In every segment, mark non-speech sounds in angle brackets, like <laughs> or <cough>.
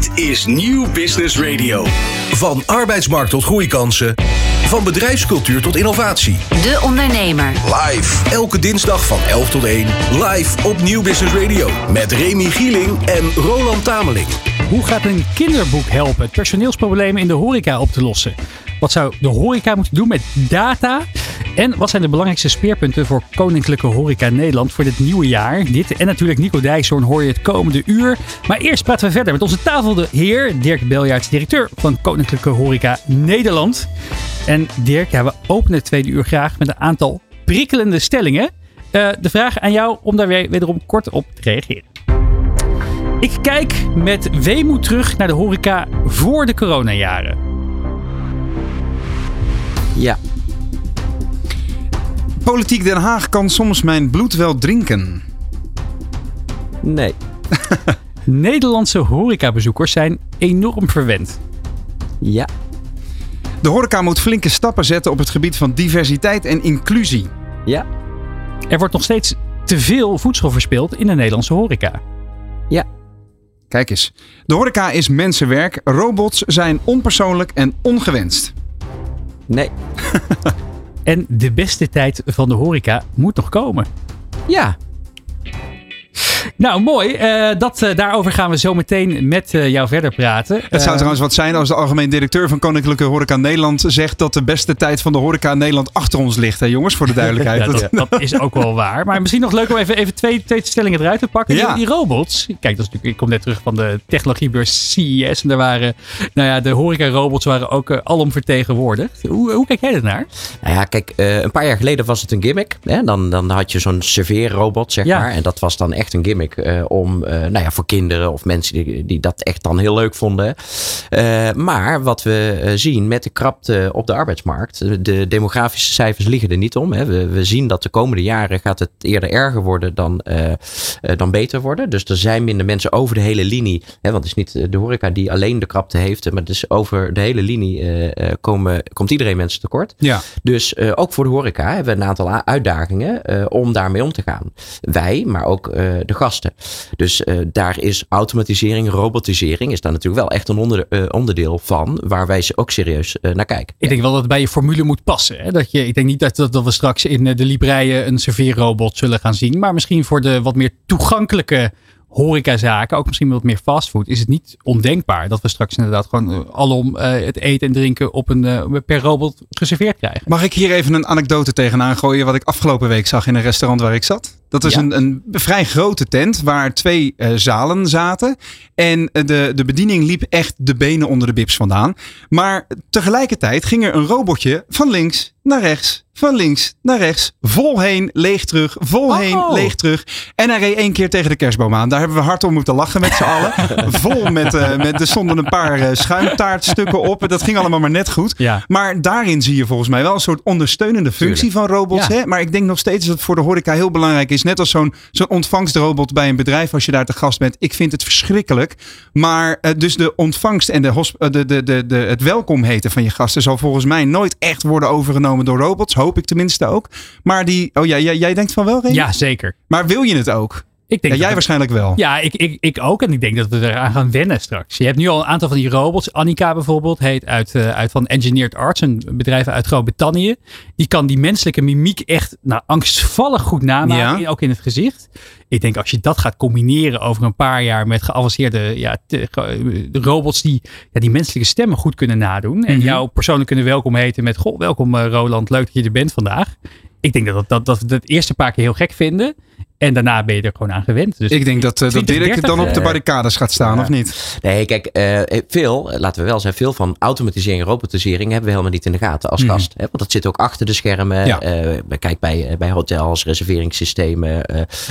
Dit is Nieuw Business Radio. Van arbeidsmarkt tot groeikansen. Van bedrijfscultuur tot innovatie. De Ondernemer. Live. Elke dinsdag van 11 tot 1. Live op Nieuw Business Radio. Met Remy Gieling en Roland Tameling. Hoe gaat een kinderboek helpen het personeelsproblemen in de horeca op te lossen? Wat zou de horeca moeten doen met data? En wat zijn de belangrijkste speerpunten voor Koninklijke Horeca Nederland voor dit nieuwe jaar? Dit en natuurlijk Nico Dijkshoorn hoor je het komende uur. Maar eerst praten we verder met onze tafel de heer Dirk Beljaerts, directeur van Koninklijke Horeca Nederland. En Dirk, we openen het tweede uur graag met een aantal prikkelende stellingen. Uh, de vraag aan jou om daar weer wederom kort op te reageren. Ik kijk met weemoed terug naar de horeca voor de coronajaren. Ja. Politiek Den Haag kan soms mijn bloed wel drinken. Nee. <laughs> Nederlandse horecabezoekers zijn enorm verwend. Ja. De horeca moet flinke stappen zetten op het gebied van diversiteit en inclusie. Ja. Er wordt nog steeds te veel voedsel verspild in de Nederlandse horeca. Ja. Kijk eens. De horeca is mensenwerk. Robots zijn onpersoonlijk en ongewenst. Nee. <laughs> en de beste tijd van de horeca moet nog komen. Ja. Nou, mooi. Uh, dat, uh, daarover gaan we zo meteen met uh, jou verder praten. Het zou trouwens wat zijn als de algemeen directeur van Koninklijke Horeca Nederland zegt dat de beste tijd van de horeca Nederland achter ons ligt. Hè, jongens, voor de duidelijkheid. <laughs> ja, dat, dat, is ook wel waar. Maar misschien nog leuk om even, even twee, twee stellingen eruit te pakken. Ja. Die, die, robots. Kijk, dat is natuurlijk, ik kom net terug van de technologiebeurs CES. En daar waren, nou ja, de horeca-robots waren ook alom vertegenwoordigd. Hoe, hoe kijk jij ernaar? Nou ja, kijk, een paar jaar geleden was het een gimmick. Hè? Dan, dan had je zo'n serveerrobot, zeg maar. En dat was dan echt een gimmick. Uh, om, uh, nou ja, voor kinderen of mensen die, die dat echt dan heel leuk vonden. Uh, maar wat we zien met de krapte op de arbeidsmarkt, de demografische cijfers liggen er niet om. Hè. We, we zien dat de komende jaren gaat het eerder erger worden dan, dan beter worden. Dus er zijn minder mensen over de hele linie. Hè, want het is niet de horeca die alleen de krapte heeft, maar dus over de hele linie komen, komt iedereen mensen tekort. Ja. Dus ook voor de horeca hebben we een aantal uitdagingen om daarmee om te gaan. Wij, maar ook de gasten. Dus uh, daar is automatisering, robotisering, is daar natuurlijk wel echt een onder, uh, onderdeel van, waar wij ook serieus uh, naar kijken. Ik denk wel dat het bij je formule moet passen. Hè? Dat je, ik denk niet dat, dat, dat we straks in de libreien een serveerrobot zullen gaan zien, maar misschien voor de wat meer toegankelijke horecazaken, ook misschien wat meer fastfood, is het niet ondenkbaar dat we straks inderdaad gewoon alom uh, het eten en drinken op een uh, per robot geserveerd krijgen. Mag ik hier even een anekdote tegenaan gooien wat ik afgelopen week zag in een restaurant waar ik zat? Dat ja. een, een vrij grote tent waar twee uh, zalen zaten. En de, de bediening liep echt de benen onder de bips vandaan. Maar tegelijkertijd ging er een robotje van links naar rechts, van links naar rechts, vol heen, leeg terug, vol oh. heen, leeg terug. En hij reed één keer tegen de kerstboom aan. Daar hebben we hard om moeten lachen met z'n allen. <laughs> vol met, uh, met, er stonden een paar uh, schuimtaartstukken op. Dat ging allemaal maar net goed. Ja. Maar daarin zie je volgens mij wel een soort ondersteunende functie Tuurlijk. van robots. Ja. Hè? Maar ik denk nog steeds dat het voor de horeca heel belangrijk is. Net als zo'n zo'n ontvangstrobot bij een bedrijf als je daar te gast bent. Ik vind het verschrikkelijk. Maar uh, dus de ontvangst en de, de, de, de, de, het welkom heten van je gasten zal volgens mij nooit echt worden overgenomen door robots. Hoop ik tenminste ook. Maar die, oh ja, jij, jij denkt van wel, Reen? Ja, zeker. Maar wil je het ook? Ik denk ja, jij waarschijnlijk wel. Ja, ik, ik, ik ook. En ik denk dat we eraan gaan wennen straks. Je hebt nu al een aantal van die robots. Annika bijvoorbeeld heet uit, uh, uit van Engineered Arts, een bedrijf uit Groot-Brittannië. Die kan die menselijke mimiek echt nou, angstvallig goed namaken, ja. ook in het gezicht. Ik denk als je dat gaat combineren over een paar jaar met geavanceerde ja, te, robots die ja, die menselijke stemmen goed kunnen nadoen. En mm -hmm. jou persoonlijk kunnen welkom heten met, goh, welkom uh, Roland, leuk dat je er bent vandaag. Ik denk dat, dat, dat we het eerste paar keer heel gek vinden. En daarna ben je er gewoon aan gewend. Dus ik denk dat, uh, dat Dirk dan op de barricades gaat staan, ja. of niet? Nee, kijk, uh, veel, laten we wel zeggen, veel van automatisering en robotisering hebben we helemaal niet in de gaten als Mhm. mm. gast. Hè? Want dat zit ook achter de schermen. Ja. Uh, kijk bij, bij hotels, reserveringssystemen,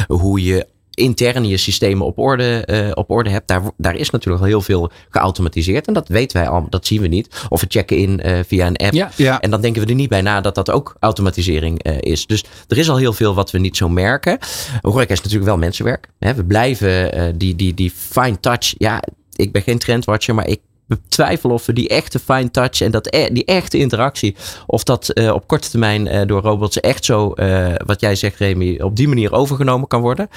hoe je intern je systemen op orde, uh, op orde hebt, daar, daar is natuurlijk al heel veel geautomatiseerd. En dat weten wij al, dat zien we niet. Of we checken in uh, via een app. Ja, ja. En dan denken we er niet bij na dat dat ook automatisering uh, is. Dus er is al heel veel wat we niet zo merken. Horeca is natuurlijk wel mensenwerk. Hè? We blijven die, die, die fine touch. Ja, ik ben geen trendwatcher, maar ik betwijfel of we die echte fine touch en dat, e- die echte interactie, of dat uh, op korte termijn uh, door robots echt zo, uh, wat jij zegt Remy, op die manier overgenomen kan worden.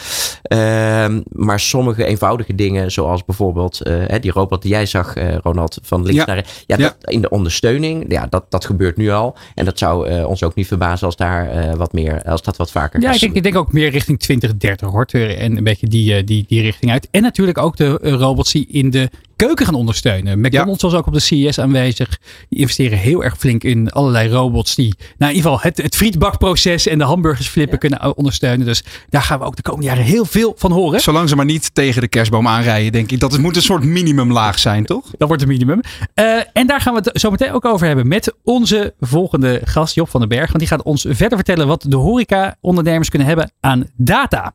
Ehm, maar sommige eenvoudige dingen, zoals bijvoorbeeld die robot die jij zag, Ronald, van links ja. naar rechts. Ja, Dat, in de ondersteuning, ja, dat, dat gebeurt nu al. En dat zou ons ook niet verbazen als daar wat meer, als dat wat vaker Ja, ik denk, ik denk, ook meer richting 2030 hoor. En een beetje die, die, die richting uit. En natuurlijk ook de robots die in de keuken gaan ondersteunen. McDonald's was ook op de CES aanwezig. Die investeren heel erg flink in allerlei robots die, nou in ieder geval het, het frietbakproces en de hamburgers flippen kunnen ondersteunen. Dus daar gaan we ook de komende jaren heel veel van horen. Zolang ze maar niet tegen de kerstboom aanrijden, denk ik. Dat het moet een soort minimumlaag zijn, toch? Dat wordt een minimum. Uh, en daar gaan we het zo meteen ook over hebben met onze volgende gast, Job van den Berg. Want die gaat ons verder vertellen wat de horeca-ondernemers kunnen hebben aan data.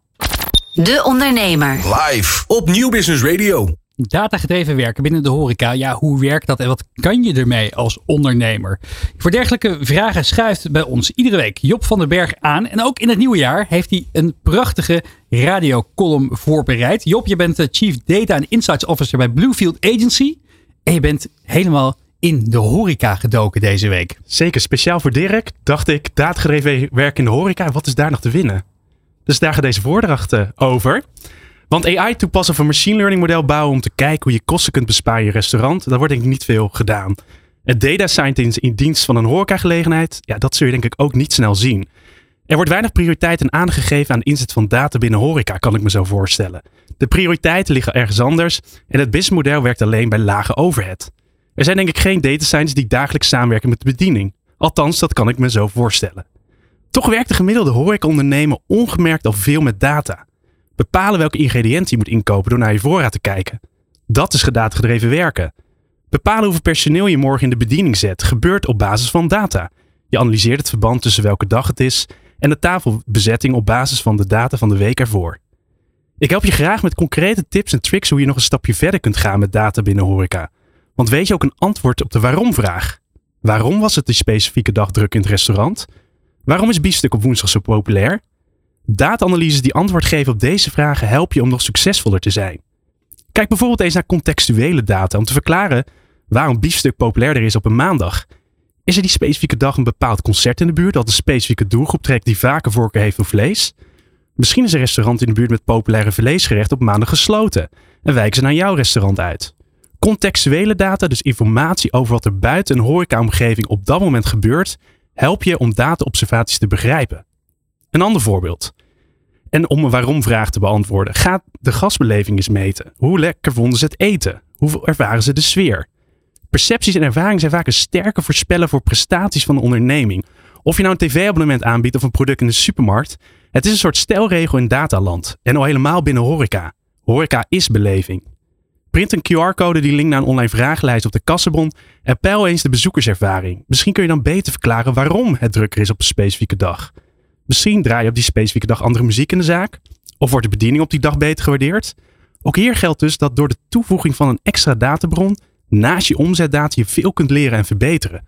De Ondernemer. Live op Nieuw Business Radio. Datagedreven werken binnen de horeca. Ja, hoe werkt dat en wat kan je ermee als ondernemer? Voor dergelijke vragen schuift bij ons iedere week Job van den Berg aan. En ook in het nieuwe jaar heeft hij een prachtige radiocolumn voorbereid. Job, je bent de Chief Data and Insights Officer bij Bluefield Agency. En je bent helemaal in de horeca gedoken deze week. Zeker, speciaal voor Dirk dacht ik, datagedreven werken in de horeca, wat is daar nog te winnen? Dus daar gaat deze voordracht eh, over. Want AI toepassen of een machine learning model bouwen om te kijken hoe je kosten kunt besparen in je restaurant, daar wordt denk ik niet veel gedaan. Het data scientist in dienst van een horecagelegenheid, ja, dat zul je denk ik ook niet snel zien. Er wordt weinig prioriteit en aangegeven aan de inzet van data binnen horeca, kan ik me zo voorstellen. De prioriteiten liggen ergens anders en het businessmodel werkt alleen bij lage overhead. Er zijn denk ik geen data scientists die dagelijks samenwerken met de bediening. Althans, dat kan ik me zo voorstellen. Toch werkt de gemiddelde horecaondernemer ongemerkt al veel met data. Bepalen welke ingrediënten je moet inkopen door naar je voorraad te kijken. Dat is gedreven werken. Bepalen hoeveel personeel je morgen in de bediening zet gebeurt op basis van data. Je analyseert het verband tussen welke dag het is en de tafelbezetting op basis van de data van de week ervoor. Ik help je graag met concrete tips en tricks hoe je nog een stapje verder kunt gaan met data binnen horeca. Want weet je ook een antwoord op de waarom-vraag? Waarom was het die specifieke dag druk in het restaurant? Waarom is biefstuk op woensdag zo populair? Data-analyses die antwoord geven op deze vragen helpen je om nog succesvoller te zijn. Kijk bijvoorbeeld eens naar contextuele data om te verklaren waarom biefstuk populairder is op een maandag. Is er die specifieke dag een bepaald concert in de buurt dat een specifieke doelgroep trekt die vaker voorkeur heeft voor vlees? Misschien is een restaurant in de buurt met populaire vleesgerecht op maandag gesloten en wijken ze naar jouw restaurant uit. Contextuele data, dus informatie over wat er buiten een horecaomgeving op dat moment gebeurt, help je om dataobservaties te begrijpen. Een ander voorbeeld. En om een waarom-vraag te beantwoorden, ga de gasbeleving eens meten. Hoe lekker vonden ze het eten? Hoe ervaren ze de sfeer? Percepties en ervaringen zijn vaak een sterke voorspeller voor prestaties van de onderneming. Of je nou een tv-abonnement aanbiedt of een product in de supermarkt. Het is een soort stelregel in dataland. En al helemaal binnen horeca. Horeca is beleving. Print een QR-code die linkt naar een online vragenlijst op de kassenbon en peil eens de bezoekerservaring. Misschien kun je dan beter verklaren waarom het drukker is op een specifieke dag. Misschien draai je op die specifieke dag andere muziek in de zaak. Of wordt de bediening op die dag beter gewaardeerd. Ook hier geldt dus dat door de toevoeging van een extra databron naast je omzetdata je veel kunt leren en verbeteren.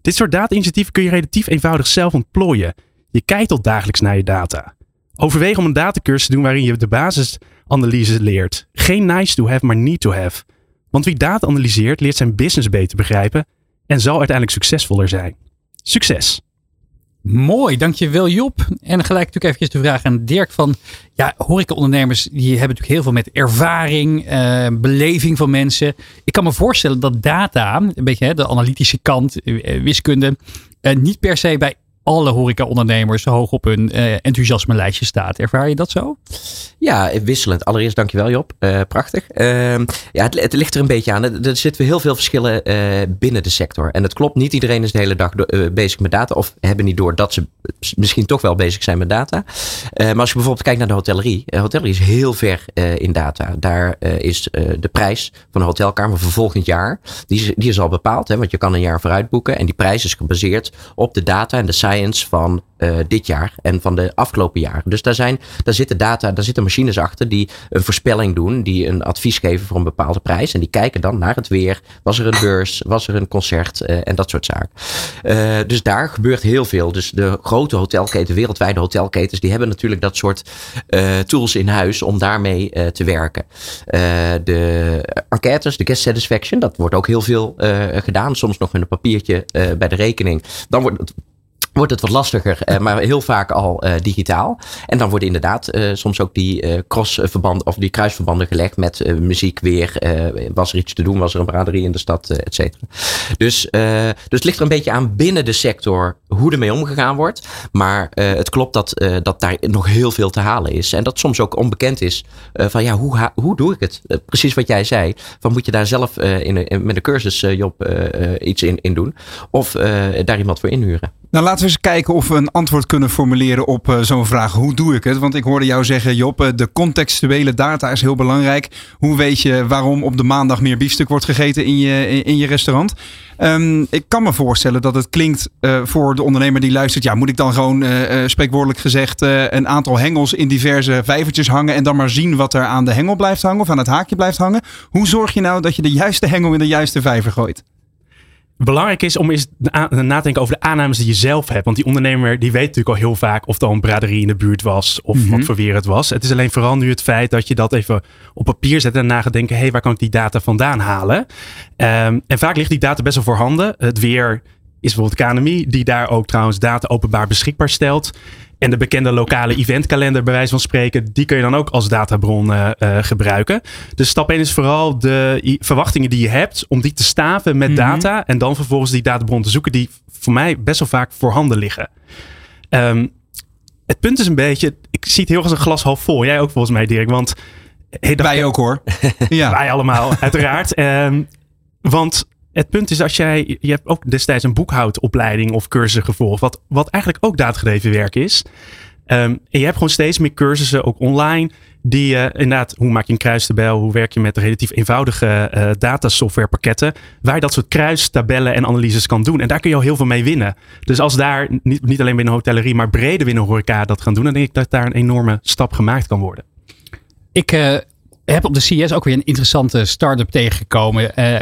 Dit soort data-initiatieven kun je relatief eenvoudig zelf ontplooien. Je kijkt al dagelijks naar je data. Overweeg om een datacursus te doen waarin je de basisanalyse leert. Geen nice to have, maar need to have. Want wie data analyseert, leert zijn business beter begrijpen en zal uiteindelijk succesvoller zijn. Succes! Mooi, dankjewel Job. En gelijk natuurlijk eventjes de vraag aan Dirk van, ja, horecaondernemers die hebben natuurlijk heel veel met ervaring, uh, beleving van mensen. Ik kan me voorstellen dat data, een beetje hè, de analytische kant, uh, wiskunde, uh, niet per se bij alle horecaondernemers hoog op hun uh, enthousiasme lijstje staat. Ervaar je dat zo? Ja, wisselend. Allereerst dankjewel Job. Uh, prachtig. Uh, ja, het, het, ligt er een beetje aan. Er, er zitten heel veel verschillen uh, binnen de sector. En het klopt, niet iedereen is de hele dag bezig met data. Of hebben niet door dat ze misschien toch wel bezig zijn met data. maar als je bijvoorbeeld kijkt naar de hotellerie. hotellerie is heel ver in data. Daar is de prijs van de hotelkamer voor volgend jaar. Die is, die is al bepaald. Hè, want je kan een jaar vooruit boeken. En die prijs is gebaseerd op de data en de cijfers van uh, dit jaar en van de afgelopen jaren. Dus daar, zijn, daar zitten data, daar zitten machines achter die een voorspelling doen, die een advies geven voor een bepaalde prijs. En die kijken dan naar het weer. Was er een beurs? Was er een concert? Uh, en dat soort zaken. Uh, dus daar gebeurt heel veel. Dus de grote hotelketen, wereldwijde hotelketens, die hebben natuurlijk dat soort tools in huis om daarmee te werken. de enquêtes, de guest satisfaction, dat wordt ook heel veel gedaan. Soms nog met een papiertje bij de rekening. Dan wordt het wordt het wat lastiger, eh, maar heel vaak al uh, digitaal. En dan worden inderdaad uh, soms ook die crossverbanden of die kruisverbanden gelegd met muziek weer. was er iets te doen, was er een braderie in de stad, et cetera. Dus, dus het ligt er een beetje aan binnen de sector hoe ermee omgegaan wordt. Maar het klopt dat, dat daar nog heel veel te halen is. En dat soms ook onbekend is van ja, hoe, hoe doe ik het? precies wat jij zei. Van moet je daar zelf in, in, met een cursus, Job, iets in, in doen? Of daar iemand voor inhuren? Nou, laten we eens kijken of we een antwoord kunnen formuleren op uh, zo'n vraag. Hoe doe ik het? Want ik hoorde jou zeggen, Job, uh, de contextuele data is heel belangrijk. Hoe weet je waarom op de maandag meer biefstuk wordt gegeten in je, in, je restaurant? Um, ik kan me voorstellen dat het klinkt uh, voor de ondernemer die luistert. Ja, moet ik dan gewoon spreekwoordelijk gezegd een aantal hengels in diverse vijvertjes hangen en dan maar zien wat er aan de hengel blijft hangen of aan het haakje blijft hangen? Hoe zorg je nou dat je de juiste hengel in de juiste vijver gooit? Belangrijk is om eens na te denken over de aannames die je zelf hebt. Want die ondernemer die weet natuurlijk al heel vaak of er een braderie in de buurt was. Of wat mhm. voor weer het was. Het is alleen vooral nu het feit dat je dat even op papier zet en na gaat denken. Hé, hey, waar kan ik die data vandaan halen? Um, en vaak ligt die data best wel voorhanden. Het weer is bijvoorbeeld KNMI, die daar ook trouwens data openbaar beschikbaar stelt. En de bekende lokale eventkalender, bij wijze van spreken, die kun je dan ook als databron uh, gebruiken. Dus stap 1 is vooral de verwachtingen die je hebt, om die te staven met mhm. data. En dan vervolgens die databron te zoeken, die voor mij best wel vaak voorhanden liggen. Um, het punt is een beetje, ik zie het heel als een glas half vol. Jij ook volgens mij, Dirk. Want hey, wij ook hoor. <laughs> ja. Wij allemaal, uiteraard. Um, <laughs> want het punt is, als jij, je hebt ook destijds een boekhoudopleiding of cursussen gevolgd, wat, wat eigenlijk ook daadgedreven werk is. Um, en je hebt gewoon steeds meer cursussen, ook online, die uh, inderdaad, hoe maak je een kruistabel, hoe werk je met relatief eenvoudige uh, datasoftwarepakketten, waar je dat soort kruistabellen en analyses kan doen. En daar kun je al heel veel mee winnen. Dus als daar niet, niet alleen binnen hotellerie, maar breder binnen horeca dat gaan doen, dan denk ik dat daar een enorme stap gemaakt kan worden. Ik uh, heb op de CS ook weer een interessante start-up tegengekomen. Uh,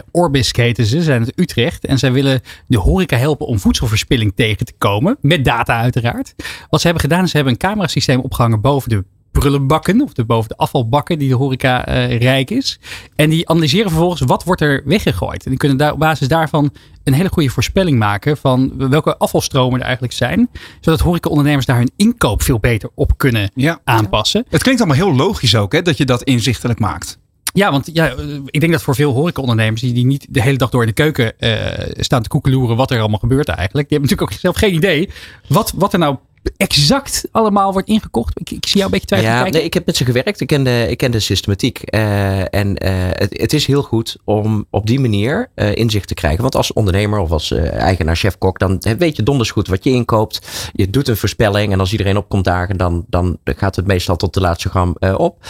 heten ze, zijn uit Utrecht. En zij willen de horeca helpen om voedselverspilling tegen te komen. Met data uiteraard. Wat ze hebben gedaan is ze hebben een camerasysteem opgehangen boven de prullenbakken of de, boven de afvalbakken die de horeca uh, rijk is. En die analyseren vervolgens wat wordt er weggegooid. En die kunnen daar, op basis daarvan een hele goede voorspelling maken van welke afvalstromen er eigenlijk zijn. Zodat horecaondernemers daar hun inkoop veel beter op kunnen aanpassen. Het klinkt allemaal heel logisch ook hè, dat je dat inzichtelijk maakt. Ja, want ja, ik denk dat voor veel horecaondernemers die, die niet de hele dag door in de keuken uh, staan te koekeloeren wat er allemaal gebeurt eigenlijk. Die hebben natuurlijk ook zelf geen idee wat, wat er nou exact allemaal wordt ingekocht? Ik, ik zie jou een beetje twijfelen. Ja, nee, ik heb met ze gewerkt. Ik ken de, ik ken de systematiek. Uh, en uh, het, het, is heel goed om op die manier uh, inzicht te krijgen. Want als ondernemer of als eigenaar, chef-kok, dan weet je donders goed wat je inkoopt. Je doet een voorspelling en als iedereen opkomt dagen, dan, dan gaat het meestal tot de laatste gram op.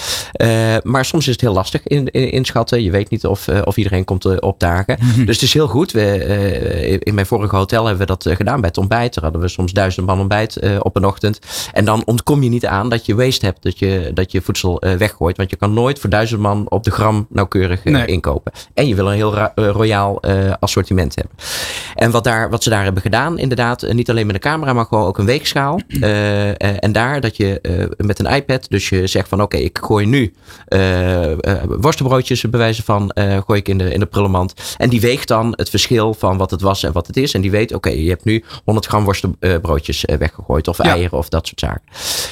maar soms is het heel lastig in, in, inschatten. Je weet niet of, of iedereen komt opdagen. <laughs> Mm Dus het is heel goed. We, in mijn vorige hotel hebben we dat gedaan bij het ontbijt. Daar hadden we soms duizend man ontbijt op een ochtend. En dan ontkom je niet aan dat je waste hebt, dat je, dat je voedsel uh, weggooit. Want je kan nooit voor duizend man op de gram nauwkeurig uh, inkopen. En je wil een heel uh, royaal assortiment hebben. En wat, daar, wat ze daar hebben gedaan, inderdaad, niet alleen met een camera, maar gewoon ook een weegschaal. <clears throat> en daar dat je met een iPad, dus je zegt van oké, okay, ik gooi nu worstenbroodjes bij wijze van, gooi ik in de, in de prullenmand. En die weegt dan het verschil van wat het was en wat het is. En die weet, oké, okay, je hebt nu 100 gram worstenbroodjes weggegooid. Of of eieren of dat soort zaken.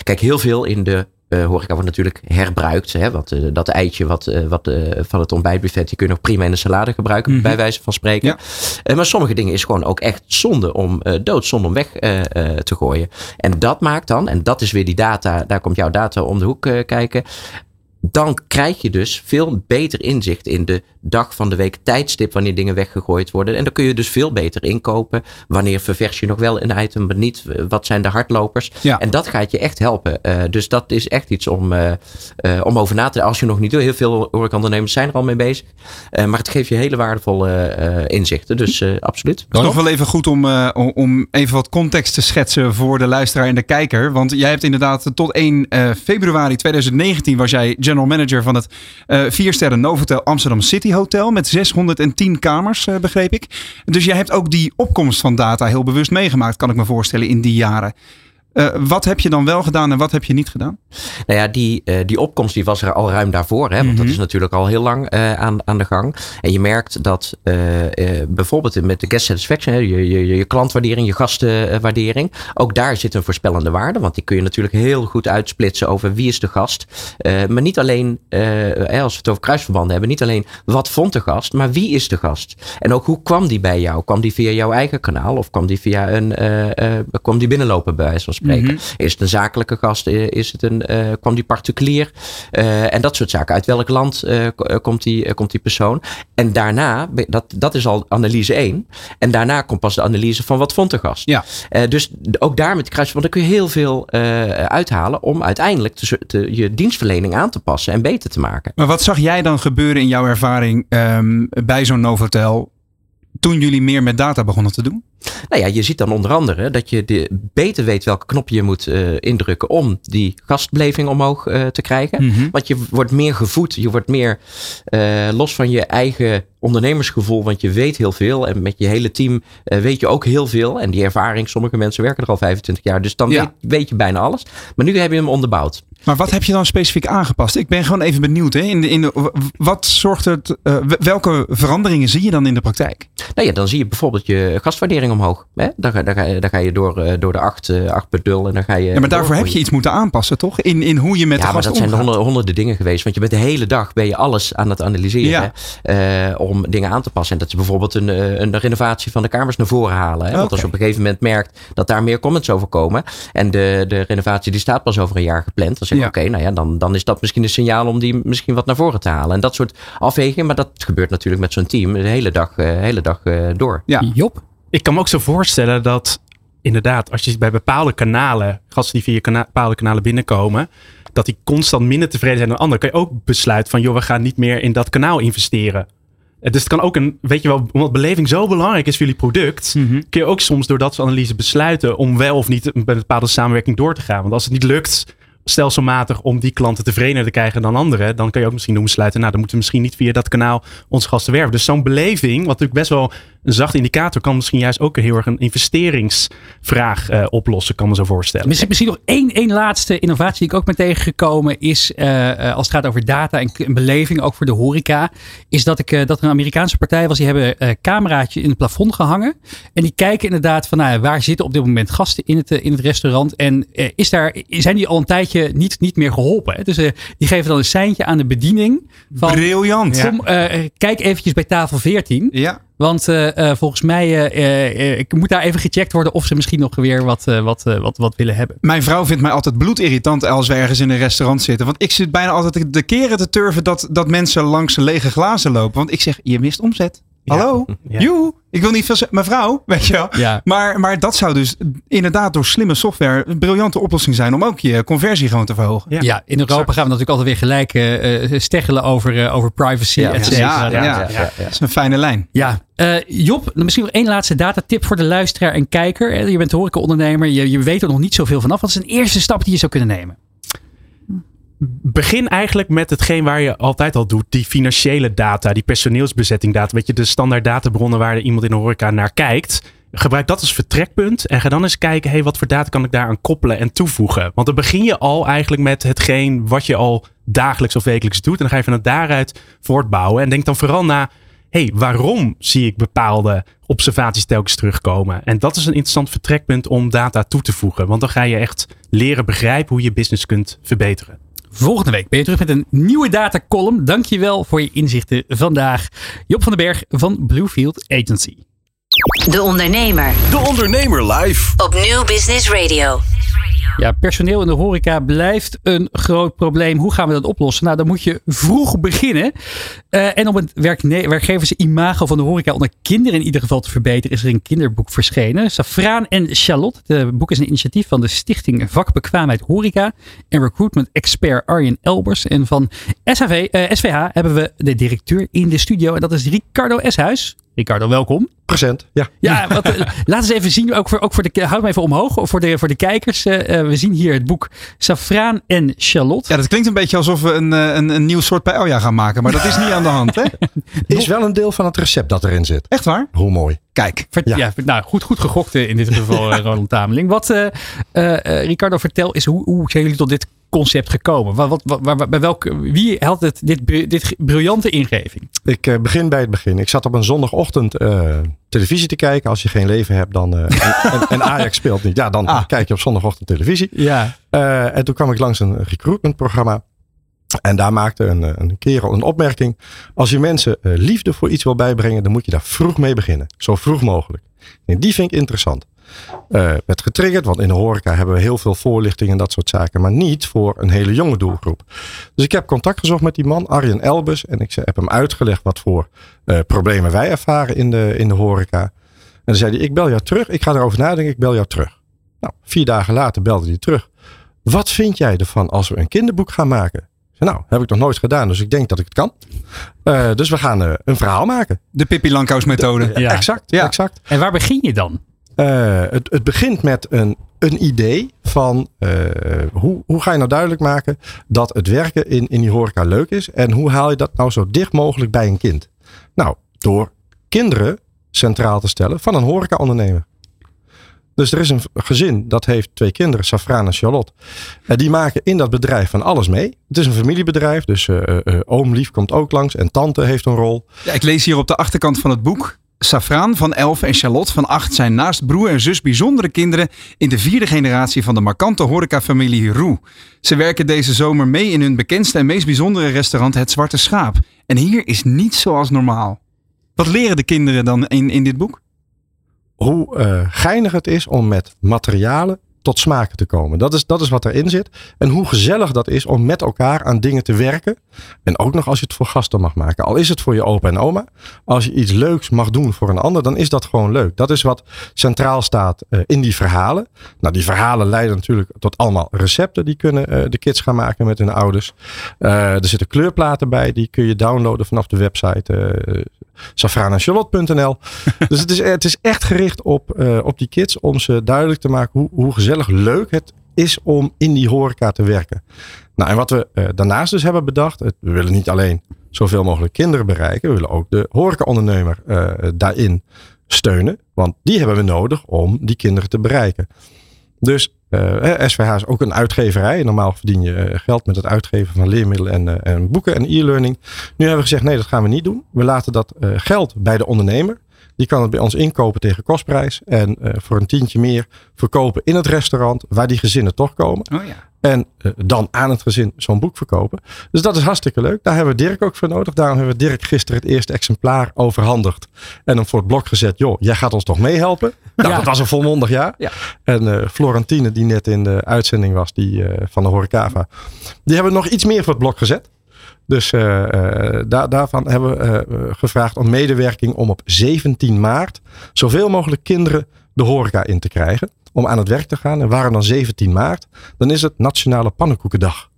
Kijk, heel veel in de uh, horeca wordt natuurlijk herbruikt. Hè? Want, uh, dat eitje wat, uh, wat, van het ontbijtbuffet, die kun je nog prima in de salade gebruiken, mm -hmm. bij wijze van spreken. Ja. maar sommige dingen is gewoon ook echt zonde om doodzonde om weg te gooien. En dat maakt dan, en dat is weer die data, daar komt jouw data om de hoek kijken dan krijg je dus veel beter inzicht in de dag van de week tijdstip wanneer dingen weggegooid worden. En dan kun je dus veel beter inkopen. Wanneer ververs je nog wel een item, maar niet. Wat zijn de hardlopers? Ja. En dat gaat je echt helpen. Eh, dus dat is echt iets om, eh, eh, om over na te denken. Als je nog niet doet, heel veel horecaondernemers zijn er al mee bezig. Eh, maar het geeft je hele waardevolle eh, inzichten. Dus eh, absoluut. Het is nog wel even goed om, eh, om- even wat context te schetsen voor de luisteraar en de kijker. Want jij hebt inderdaad tot 1 eh, februari 2019 was jij general manager van het eh vier sterren Novotel Amsterdam City Hotel met 610 kamers, eh, begreep ik. Dus jij hebt ook die opkomst van data heel bewust meegemaakt, kan ik me voorstellen, in die jaren. Eh, wat heb je dan wel gedaan en wat heb je niet gedaan? Nou ja, die, eh, die opkomst die was er al ruim daarvoor. Hè? Want dat is natuurlijk al heel lang eh, aan, aan de gang. En je merkt dat bijvoorbeeld met de guest satisfaction, hè, je, je, je klantwaardering, je gastenwaardering. Ook daar zit een voorspellende waarde. Want die kun je natuurlijk heel goed uitsplitsen over wie is de gast. Maar niet alleen, als we het over kruisverbanden hebben, niet alleen wat vond de gast, maar wie is de gast? En ook hoe kwam die bij jou? Kwam die via jouw eigen kanaal of kwam die via een, kwam die binnenlopen bij spreken? Is het een zakelijke gast? Eh, Is het een, eh, kwam die particulier? Eh, en dat soort zaken. Uit welk land komt, die, komt die persoon? En daarna, dat, dat is al analyse 1. En daarna komt pas de analyse van wat vond de gast. Ja. Dus ook daar met de kruisverband kun je heel veel uithalen om uiteindelijk te, zo- te- je dienstverlening aan te passen en beter te maken. Maar wat zag jij dan gebeuren in jouw ervaring ehm, bij zo'n Novotel toen jullie meer met data begonnen te doen? Nou ja, je ziet dan onder andere dat je de, beter weet welke knop je moet eh, indrukken om die gastbeleving omhoog eh, te krijgen. Mhm. Want je wordt meer gevoed, je wordt meer eh, los van je eigen ondernemersgevoel, want je weet heel veel. En met je hele team weet je ook heel veel. En die ervaring, sommige mensen werken er al 25 jaar, dus dan Ja. weet, weet je bijna alles. Maar nu heb je hem onderbouwd. Maar wat heb je dan specifiek aangepast? Ik ben gewoon even benieuwd. Hè? In de, in de, wat zorgt het, welke veranderingen zie je dan in de praktijk? Nou ja, dan zie je bijvoorbeeld je gastwaardering omhoog. Hè? Dan, ga, dan, ga, je- dan ga je door, eh, door de 8, eh 8.0 en dan ga je... Ja, maar daarvoor heb je iets moeten aanpassen, toch? In, in hoe je met ja, de maar gast dat zijn honderden, honderden dingen geweest. Want je bent de hele dag ben je alles aan het analyseren eh, om dingen aan te passen. En dat is bijvoorbeeld een, een renovatie van de kamers naar voren halen. Hè? Want als je op een gegeven moment merkt dat daar meer comments over komen. En de, de renovatie die staat pas over een jaar gepland. Dan zeg je Ja. oké, nou ja, dan, dan is dat misschien een signaal om die misschien wat naar voren te halen. En dat soort afwegingen. Maar dat gebeurt natuurlijk met zo'n team de hele dag, hele dag eh, door. Ja. Job? Ik kan me ook zo voorstellen dat inderdaad, als je bij bepaalde kanalen, gasten die via kana- bepaalde kanalen binnenkomen, dat die constant minder tevreden zijn dan anderen, kan je ook besluiten van, joh, we gaan niet meer in dat kanaal investeren. Eh, Dus het kan ook een, weet je wel, omdat beleving zo belangrijk is voor jullie product, Mhm. kun je ook soms door dat soort analyse besluiten om wel of niet een bepaalde samenwerking door te gaan. Want als het niet lukt, stelselmatig om die klanten tevredener te krijgen dan anderen, dan kan je ook misschien doen besluiten, nou dan moeten we misschien niet via dat kanaal onze gasten werven. Dus zo'n beleving, wat natuurlijk best wel een zachte indicator, kan misschien juist ook heel erg een investeringsvraag eh, oplossen, kan me zo voorstellen. Misschien, misschien nog één, één laatste innovatie die ik ook ben tegengekomen is, eh, eh, als het gaat over data en, beleving, ook voor de horeca, is dat, ik, dat er een Amerikaanse partij was, die hebben cameraatje in het plafond gehangen. En die kijken inderdaad van, nou, waar zitten op dit moment gasten in het, in het restaurant en is daar, zijn die al een tijdje niet, niet meer geholpen. Hè? Dus eh, die geven dan een seintje aan de bediening van, Briljant. kom, eh, kijk eventjes bij tafel 14. Ja. Want eh, eh, volgens mij eh, eh, eh, ik moet daar even gecheckt worden of ze misschien nog weer wat, eh, wat, eh, wat, wat willen hebben. Mijn vrouw vindt mij altijd bloedirritant als we ergens in een restaurant zitten. Want ik zit bijna altijd de keren te turven dat, dat mensen langs lege glazen lopen. Want ik zeg, je mist omzet. Hallo? Ja. Joe, ik wil niet veel zeggen. Mevrouw, weet je wel. Ja. Maar, maar dat zou dus inderdaad door slimme software een briljante oplossing zijn om ook je conversie gewoon te verhogen. Ja. Ja, in Europa gaan we natuurlijk altijd weer gelijk eh, eh, steggelen over, eh, over privacy, Ja, ja, Ja, ja. Dat is een fijne lijn. Eh, Job, dan misschien nog één laatste datatip voor de luisteraar en kijker. Je bent horecaondernemer, je, je weet er nog niet zoveel vanaf. Wat is een eerste stap die je zou kunnen nemen? Begin eigenlijk met hetgeen waar je altijd al doet. Die financiële data, die personeelsbezetting data. Weet je, de standaard databronnen waar iemand in de horeca naar kijkt. Gebruik dat als vertrekpunt. En ga dan eens kijken, hey, wat voor data kan ik daaraan koppelen en toevoegen. Want dan begin je al eigenlijk met hetgeen wat je al dagelijks of wekelijks doet. En dan ga je vanuit daaruit voortbouwen. En denk dan vooral na, hey, waarom zie ik bepaalde observaties telkens terugkomen? En dat is een interessant vertrekpunt om data toe te voegen. Want dan ga je echt leren begrijpen hoe je business kunt verbeteren. Volgende week ben je terug met een nieuwe datacolumn. Dankjewel voor je inzichten vandaag. Job van den Berg van Bluefield Agency. De Ondernemer De Ondernemer live. op Nieuw Business Radio. Ja, personeel in de horeca blijft een groot probleem. Hoe gaan we dat oplossen? Nou, dan moet je vroeg beginnen. Uh, en om het werkgeversimago van de horeca onder kinderen in ieder geval te verbeteren, is er een kinderboek verschenen. Safraan en Charlotte. Het boek is een initiatief van de Stichting Vakbekwaamheid Horeca en recruitment expert Arjen Elbers. En van SHV, SVH hebben we de directeur in de studio. En dat is Ricardo Eshuis. Ricardo, welkom. Present, ja. Ja, wat, uh, laat eens even zien, ook voor, ook voor de, houd me even omhoog, voor de, voor de kijkers. Uh, we zien hier het boek Safraan en Charlotte. Ja, dat klinkt een beetje alsof we een, een, een nieuw soort paella gaan maken, maar dat is niet aan de hand, hè? <laughs> Is wel een deel van het recept dat erin zit. Echt waar? Hoe mooi. Kijk. Ja. ja. nou, goed, goed gegokt in dit geval, <laughs> Roland Tameling. Wat, Ricardo, vertel is hoe, hoe zijn jullie tot dit concept gekomen? Wat, wat, waar, bij welke, wie had het, dit, dit briljante ingeving? Ik uh, begin bij het begin. Ik zat op een zondagochtend uh, televisie te kijken. Als je geen leven hebt dan, uh, en, en, Ajax speelt niet. Ja, dan ah. kijk je op zondagochtend televisie. Ja. en toen kwam ik langs een recruitmentprogramma. En daar maakte een, een kerel een opmerking. Als je mensen liefde voor iets wil bijbrengen, dan moet je daar vroeg mee beginnen. Zo vroeg mogelijk. En die vind ik interessant uh, werd getriggerd. Want in de horeca hebben we heel veel voorlichting en dat soort zaken. Maar niet voor een hele jonge doelgroep. Dus ik heb contact gezocht met die man, Arjen Elbus. En ik heb hem uitgelegd wat voor uh, problemen wij ervaren in de, in de horeca. En dan zei hij, ik bel jou terug. Ik ga erover nadenken, ik bel jou terug. Nou, vier dagen later belde hij terug. Wat vind jij ervan als we een kinderboek gaan maken? Nou, heb ik nog nooit gedaan, dus ik denk dat ik het kan. Uh, dus we gaan uh, een verhaal maken. De Pippi Lankhuis methode. Ja. Exact, ja. exact. En waar begin je dan? Uh, het, het begint met een, een idee van uh, hoe, hoe ga je nou duidelijk maken dat het werken in, in die horeca leuk is. En hoe haal je dat nou zo dicht mogelijk bij een kind? Nou, door kinderen centraal te stellen van een horeca-ondernemer. Dus er is een gezin dat heeft twee kinderen, Safraan en Charlotte. En die maken in dat bedrijf van alles mee. Het is een familiebedrijf, dus uh, oom Lief komt ook langs en tante heeft een rol. Ja, ik lees hier op de achterkant van het boek Safraan van 11 en Charlotte van 8 zijn naast broer en zus bijzondere kinderen in de vierde generatie van de markante horecafamilie Roe. Ze werken deze zomer mee in hun bekendste en meest bijzondere restaurant Het Zwarte Schaap. En hier is niets zoals normaal. Wat leren de kinderen dan in, in dit boek? Hoe uh, geinig het is om met materialen tot smaken te komen. Dat is, dat is wat erin zit. En hoe gezellig dat is om met elkaar aan dingen te werken. En ook nog als je het voor gasten mag maken. Al is het voor je opa en oma. Als je iets leuks mag doen voor een ander, dan is dat gewoon leuk. Dat is wat centraal staat uh, in die verhalen. Nou, die verhalen leiden natuurlijk tot allemaal recepten. Die kunnen uh, de kids gaan maken met hun ouders. Uh, er zitten kleurplaten bij. Die kun je downloaden vanaf de website safranacharlotte.nl. <laughs> dus het is, het is echt gericht op, op die kids. Om ze duidelijk te maken hoe, hoe gezellig leuk het is om in die horeca te werken. Nou, en wat we uh, daarnaast dus hebben bedacht, we willen niet alleen zoveel mogelijk kinderen bereiken, we willen ook de horecaondernemer uh, daarin steunen, want die hebben we nodig om die kinderen te bereiken. Dus uh, eh, SVH is ook een uitgeverij. Normaal verdien je geld met het uitgeven van leermiddelen en, en boeken en e-learning. Nu hebben we gezegd, nee, dat gaan we niet doen. We laten dat geld bij de ondernemer. Die kan het bij ons inkopen tegen kostprijs. En voor een tientje meer verkopen in het restaurant waar die gezinnen toch komen. Oh ja. En uh, dan aan het gezin zo'n boek verkopen. Dus dat is hartstikke leuk. Daar hebben we Dirk ook voor nodig. Daarom hebben we Dirk gisteren het eerste exemplaar overhandigd. En hem voor het blok gezet. Joh, jij gaat ons toch meehelpen? Nou, ja. dat was een volmondig jaar. Ja. En uh, Florentine, die net in de uitzending was die, van de Horecava. Die hebben nog iets meer voor het blok gezet. Dus uh, daar, daarvan hebben we gevraagd om medewerking om op 17 maart zoveel mogelijk kinderen de horeca in te krijgen. Om aan het werk te gaan. En waren dan 17 maart, dan is het Nationale Pannenkoekendag.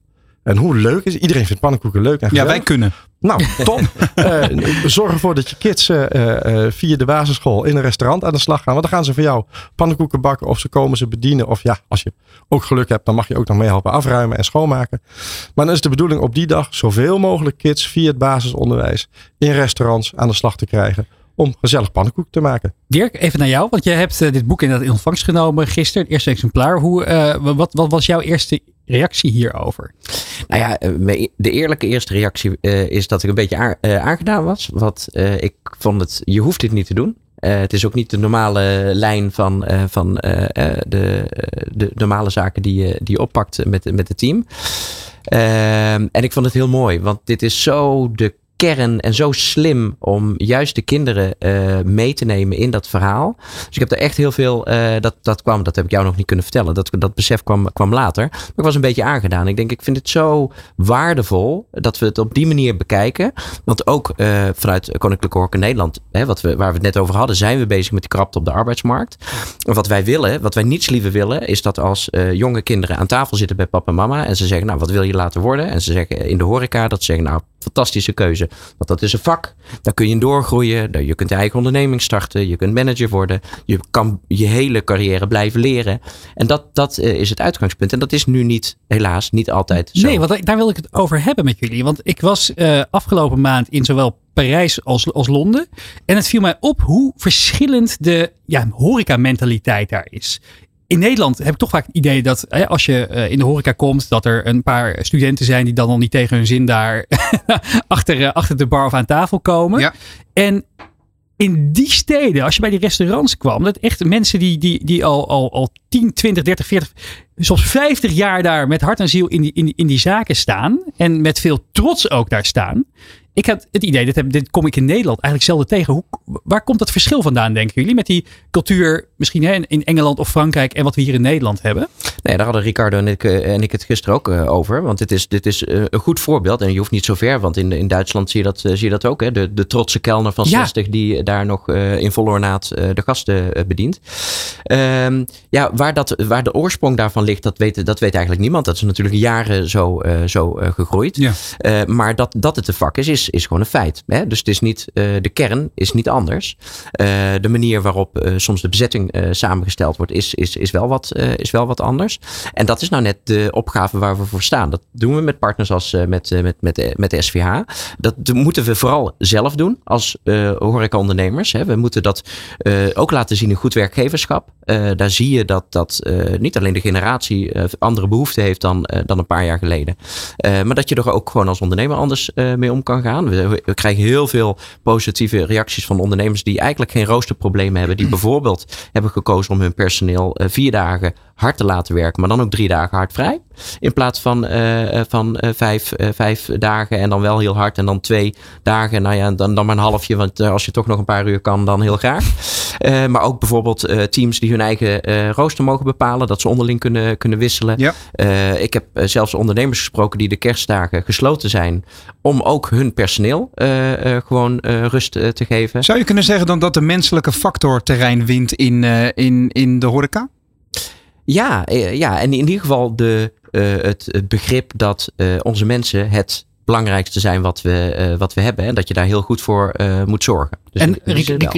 En hoe leuk is Iedereen vindt pannenkoeken leuk en. Ja, wij kunnen. Nou, top. uh, <laughs> zorg ervoor dat je kids uh, uh, via de basisschool in een restaurant aan de slag gaan. Want dan gaan ze voor jou pannenkoeken bakken of ze komen ze bedienen. Of ja, als je ook geluk hebt, dan mag je ook nog meehelpen afruimen en schoonmaken. Maar dan is de bedoeling op die dag zoveel mogelijk kids via het basisonderwijs in restaurants aan de slag te krijgen om gezellig pannenkoek te maken. Dirk, even naar jou, want je hebt dit boek inderdaad in ontvangst genomen gisteren, het eerste exemplaar. Hoe, uh, wat, wat was jouw eerste reactie hierover? Nou ja, e-, de eerlijke eerste reactie uh, is dat ik een beetje aan, uh, aangedaan was. Want ik vond het, je hoeft dit niet te doen. het is ook niet de normale lijn van, van de, de normale zaken die je, die je oppakt met, met het team. Ehm, en ik vond het heel mooi, want dit is zo de kern en zo slim om juist de kinderen uh, mee te nemen in dat verhaal. Dus ik heb er echt heel veel, uh, dat, dat kwam, dat heb ik jou nog niet kunnen vertellen. Dat, dat besef kwam, kwam later. Maar ik was een beetje aangedaan. Ik denk, ik vind het zo waardevol dat we het op die manier bekijken. Want ook uh, vanuit Koninklijke Horeca Nederland, hè, wat we, waar we het net over hadden, zijn we bezig met die krapte op de arbeidsmarkt. En wat wij willen, wat wij niets liever willen, is dat als jonge kinderen aan tafel zitten bij papa en mama en ze zeggen, nou, wat wil je laten worden? En ze zeggen in de horeca, dat ze zeggen, nou, fantastische keuze. Want dat is een vak. Daar kun je doorgroeien. Je kunt je eigen onderneming starten. Je kunt manager worden. Je kan je hele carrière blijven leren. En dat, dat eh, is het uitgangspunt. En dat is nu niet, helaas, niet altijd zo. Nee, want daar wil ik het over hebben met jullie. Want ik was uh, afgelopen maand in zowel Parijs als, als Londen. En het viel mij op hoe verschillend de ja, horeca-mentaliteit daar is in Nederland heb ik toch vaak het idee dat hè, als je uh, in de horeca komt, dat er een paar studenten zijn die dan al niet tegen hun zin daar <laughs> achter, uh, achter de bar of aan tafel komen. Ja. En in die steden, als je bij die restaurants kwam, dat echt mensen die, die, die al, al, al 10, 20, 30, 40, soms 50 jaar daar met hart en ziel in die, in, die, in die zaken staan. En met veel trots ook daar staan. Ik had het idee, dit, dit kom ik in Nederland eigenlijk zelden tegen. Hoe, waar komt dat verschil vandaan, denken jullie? Met die cultuur misschien hè, in Engeland of Frankrijk en wat we hier in Nederland hebben? Nee, daar hadden Ricardo en ik, eh, en ik het gisteren ook eh, over. Want dit is, dit is eh, een goed voorbeeld. En je hoeft niet zo ver, want in, in Duitsland zie je dat, zie je dat ook. Hè? De, de trotse kelner van 60 die daar nog in volle ornaat de gasten bedient. Um, ja, waar, dat, waar de oorsprong daarvan ligt, dat weet, dat weet eigenlijk niemand. Dat is natuurlijk jaren zo, zo gegroeid. Ja. maar dat, dat het een vak is, is is, gewoon een feit. Hè? Dus het is niet, uh, de kern is niet anders. Uh, de manier waarop uh, soms de bezetting samengesteld wordt, is, is, is, wel wat, is wel wat anders. En dat is nou net de opgave waar we voor staan. Dat doen we met partners als met, met, met, met de SVH. Dat moeten we vooral zelf doen als horecaondernemers. Hè? We moeten dat ook laten zien in goed werkgeverschap. daar zie je dat dat niet alleen de generatie andere behoeften heeft dan, dan een paar jaar geleden. maar dat je er ook gewoon als ondernemer anders mee om kan gaan. We, krijgen heel veel positieve reacties van ondernemers die eigenlijk geen roosterproblemen hebben. Die <clears throat> bijvoorbeeld hebben gekozen om hun personeel eh, vier dagen hard te laten werken, maar dan ook drie dagen hard vrij. In plaats van, uh, van uh, vijf, uh, vijf dagen en dan wel heel hard en dan twee dagen. Nou ja, dan, dan maar een halfje, want als je toch nog een paar uur kan, dan heel graag. maar ook bijvoorbeeld teams die hun eigen rooster mogen bepalen, dat ze onderling kunnen, kunnen wisselen. Ja. ik heb zelfs ondernemers gesproken die de kerstdagen gesloten zijn om ook hun personeel gewoon rust te geven. Zou je kunnen zeggen dan dat de menselijke factor terrein wint in, in, in de horeca? Ja, eh, ja, en in ieder geval de, uh, het, begrip dat uh, onze mensen het belangrijkste zijn wat we, uh, wat we hebben. En dat je daar heel goed voor moet zorgen. Dus en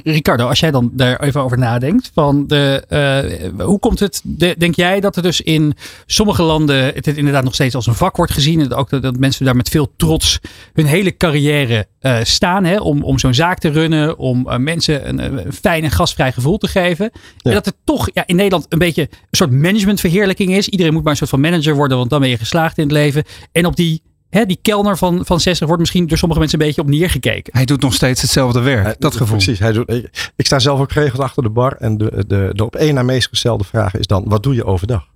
Ricardo, als jij dan daar even over nadenkt. Van de, uh, hoe komt het, de, denk jij dat er dus in sommige landen het, het, inderdaad nog steeds als een vak wordt gezien. En ook dat, dat mensen daar met veel trots hun hele carrière uh, staan. Hè, om, om zo'n zaak te runnen. Om uh, mensen een, een, fijn en gastvrij gevoel te geven. Ja. En dat het toch ja, in Nederland een beetje een soort managementverheerlijking is. Iedereen moet maar een soort van manager worden. Want dan ben je geslaagd in het leven. En op die Hè, die kelner van, van 60 wordt misschien door sommige mensen een beetje op neergekeken. Hij doet nog steeds hetzelfde werk. dat gevoel. Precies. Hij doet, ik, sta zelf ook geregeld achter de bar. En de, de, de op één na meest gestelde vraag is dan: wat doe je overdag?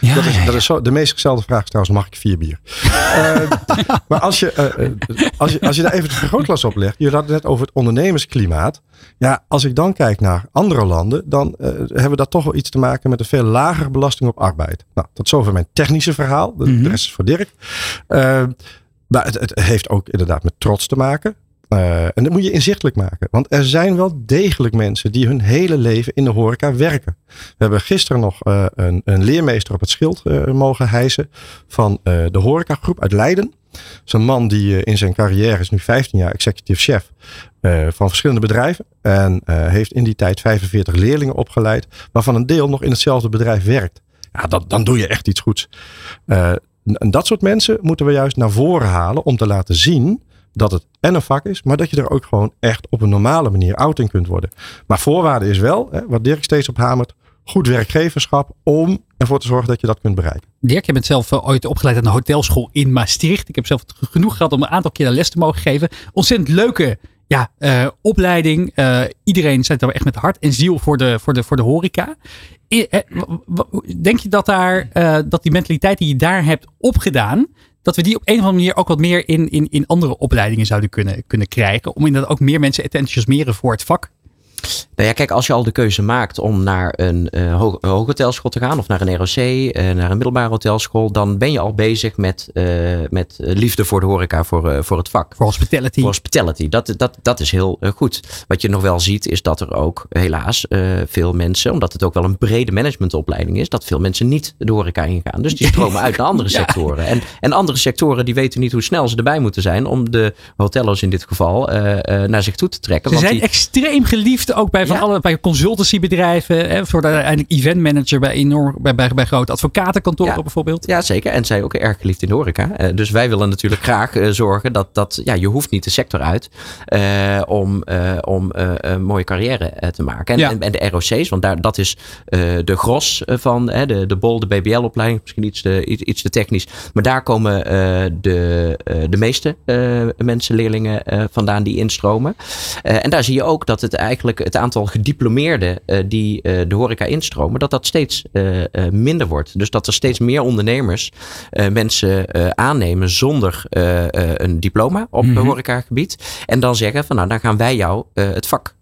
Ja, dat is, dat is zo, de meest gestelde vraag is trouwens, mag ik vier bier? uh, <laughs> maar als je, uh, als, je, als je daar even het vergrootglas op legt. Je had het net over het ondernemersklimaat. Ja, als ik dan kijk naar andere landen. Dan uh, hebben we dat toch wel iets te maken met een veel lagere belasting op arbeid. Nou, tot zover mijn technische verhaal. De, mm -hmm. de rest is voor Dirk. maar het, het heeft ook inderdaad met trots te maken. Uh, en dat moet je inzichtelijk maken. Want er zijn wel degelijk mensen die hun hele leven in de horeca werken. We hebben gisteren nog uh, een, een, leermeester op het schild uh, mogen hijsen van de horecagroep uit Leiden. Zo'n man die in zijn carrière is nu 15 jaar executive chef van verschillende bedrijven. En heeft in die tijd 45 leerlingen opgeleid, waarvan een deel nog in hetzelfde bedrijf werkt. Ja, dat, dan doe je echt iets goeds. en dat soort mensen moeten we juist naar voren halen om te laten zien dat het en een vak is, maar dat je er ook gewoon echt op een normale manier oud in kunt worden. Maar voorwaarde is wel, hè, wat Dirk steeds op hamert, goed werkgeverschap om ervoor te zorgen dat je dat kunt bereiken. Dirk, je bent zelf uh, ooit opgeleid aan een hotelschool in Maastricht. Ik heb zelf genoeg gehad om een aantal keer les te mogen geven. Ontzettend leuke ja, uh, opleiding. Uh, iedereen zit er echt met hart en ziel voor de, voor de, voor de horeca. Denk je dat, daar, dat die mentaliteit die je daar hebt opgedaan, dat we die op een of andere manier ook wat meer in, in, in andere opleidingen zouden kunnen, kunnen krijgen. Om inderdaad ook meer mensen te enthousiasmeren voor het vak. Nou ja, kijk, als je al de keuze maakt om naar een uh, ho te gaan of naar een ROC, uh, naar een middelbare hotelschool, dan ben je al bezig met, uh, met liefde voor de horeca, voor, voor het vak. Voor hospitality. Voor hospitality. Dat, dat, dat is heel goed. Wat je nog wel ziet, is dat er ook helaas veel mensen, omdat het ook wel een brede managementopleiding is, dat veel mensen niet de horeca ingaan. Dus die stromen uit naar andere <laughs> ja. sectoren. En, en andere sectoren die weten niet hoe snel ze erbij moeten zijn om de hotello's in dit geval naar zich toe te trekken. Ze want zijn die, extreem geliefd ook bij van Ja. alle bij consultancybedrijven, hè, voor de uiteindelijk eventmanager bij enorm bij, bij, bij grote advocatenkantoren Ja. bijvoorbeeld. Ja, zeker. En zij ook erg geliefd in de horeca. Eh, dus wij willen natuurlijk graag eh, zorgen dat, dat ja, je hoeft niet de sector uit eh, om, om een mooie carrière te maken. En, Ja. en, en de ROC's, want daar, dat is de gros van de, de BOL, de BBL-opleiding. Misschien iets te, iets, iets te technisch. Maar daar komen de, de meeste mensen, leerlingen vandaan die instromen. En daar zie je ook dat het eigenlijk het aantal gediplomeerden eh, die eh, de horeca instromen, dat dat steeds eh, minder wordt. Dus dat er steeds meer ondernemers mensen aannemen zonder een diploma op Mhm. het horecagebied. En dan zeggen van nou, dan gaan wij jou het vak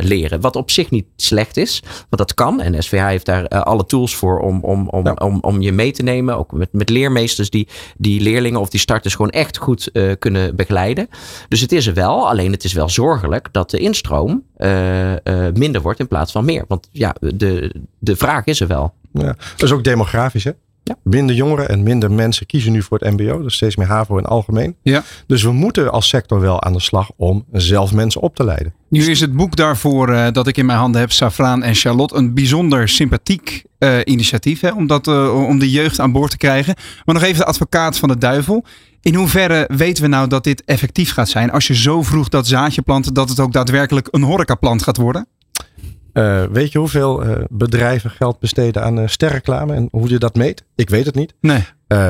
leren. Wat op zich niet slecht is, want dat kan. En SVH heeft daar alle tools voor om, om, om, Ja. om, om je mee te nemen. Ook met, met leermeesters die die leerlingen of die starters gewoon echt goed kunnen begeleiden. Dus het is er wel, alleen het is wel zorgelijk dat de instroom eh, eh, minder wordt in plaats van meer. Want ja, de, de vraag is er wel. Ja. Dat is ook demografisch, hè? Ja. Minder jongeren en minder mensen kiezen nu voor het MBO. Dus steeds meer HAVO in het algemeen. Ja. Dus we moeten als sector wel aan de slag om zelf mensen op te leiden. Nu is het boek daarvoor eh, dat ik in mijn handen heb, Safraan en Charlotte, een bijzonder sympathiek eh, initiatief hè, om, dat, eh, om de jeugd aan boord te krijgen. Maar nog even de advocaat van de duivel. In hoeverre weten we nou dat dit effectief gaat zijn als je zo vroeg dat zaadje plant dat het ook daadwerkelijk een horecaplant gaat worden? Eh, weet je hoeveel eh, bedrijven geld besteden aan uh, sterreclame en hoe je dat meet? Ik weet het niet. Nee.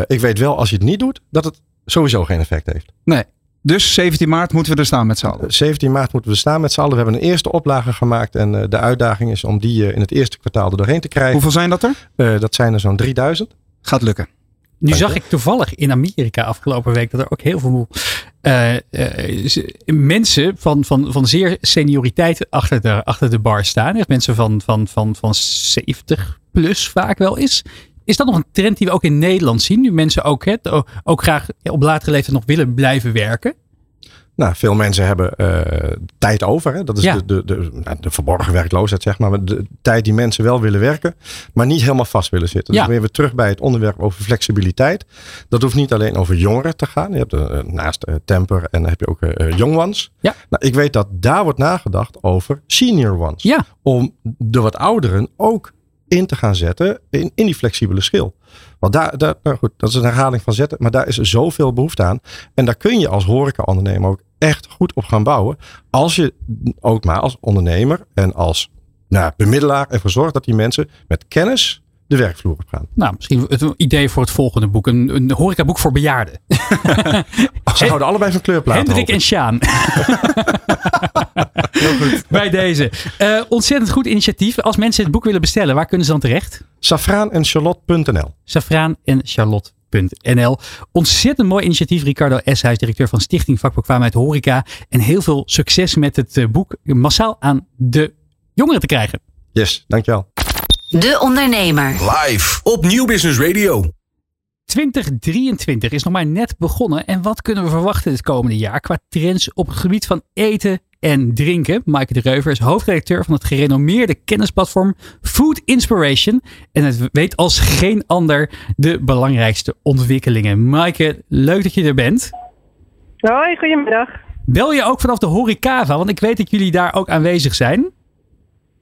Ik weet wel als je het niet doet, dat het sowieso geen effect heeft. Nee. Dus 17 maart moeten we er staan met z'n allen. 17 maart moeten we staan met z'n allen. We hebben een eerste oplage gemaakt. En de uitdaging is om die in het eerste kwartaal er doorheen te krijgen. Hoeveel zijn dat er? Dat zijn er zo'n 3000. Gaat lukken. Nu zag ik toevallig in Amerika afgelopen week dat er ook heel veel mensen van, van, van zeer senioriteit achter de, achter de bar staan. Echt mensen van, van, van, van 70 plus vaak wel is. Is dat nog een trend die we ook in Nederland zien? Nu mensen ook, hè, ook graag op latere leeftijd nog willen blijven werken? Nou, veel mensen hebben uh, tijd over. Hè? Dat is Ja. de, de, de, nou, de verborgen werkloosheid, zeg maar. De tijd die mensen wel willen werken, maar niet helemaal vast willen zitten. Ja. Dus weer weer terug bij het onderwerp over flexibiliteit. Dat hoeft niet alleen over jongeren te gaan. Je hebt uh, naast uh, Temper en dan heb je ook Young Ones. Ja. Nou, ik weet dat daar wordt nagedacht over Senior Ones. Ja. Om de wat ouderen ook in te gaan zetten in, in die flexibele schil. Want daar, daar nou goed, dat is een herhaling van zetten, maar daar is zoveel behoefte aan. En daar kun je als horeca-ondernemer ook echt goed op gaan bouwen. Als je ook maar als ondernemer en als nou, bemiddelaar ervoor zorgt dat die mensen met kennis de werkvloer op gaan. Nou, misschien een idee voor het volgende boek. Een, een horecaboek voor bejaarden. <laughs> Ze houden allebei van kleurplaten. Hendrik en Sjaan. <laughs> Bij deze. Uh, ontzettend goed initiatief. Als mensen het boek willen bestellen, waar kunnen ze dan terecht? Safraan en Charlotte.nl Safraan en Charlotte.nl. Ontzettend mooi initiatief. Ricardo Eshuis, directeur van Stichting Vakbekwaamheid Horeca. En heel veel succes met het uh, boek massaal aan de jongeren te krijgen. Yes, dankjewel. De Ondernemer. Live op Nieuw Business Radio. 2023 is nog maar net begonnen. En wat kunnen we verwachten het komende jaar qua trends op het gebied van eten en drinken? Maaike de Reuver is hoofdredacteur van het gerenommeerde kennisplatform Food Inspiration. En het weet als geen ander de belangrijkste ontwikkelingen. Maaike, leuk dat je er bent. Hoi, goedemiddag. Bel je ook vanaf de Horecava? Want ik weet dat jullie daar ook aanwezig zijn.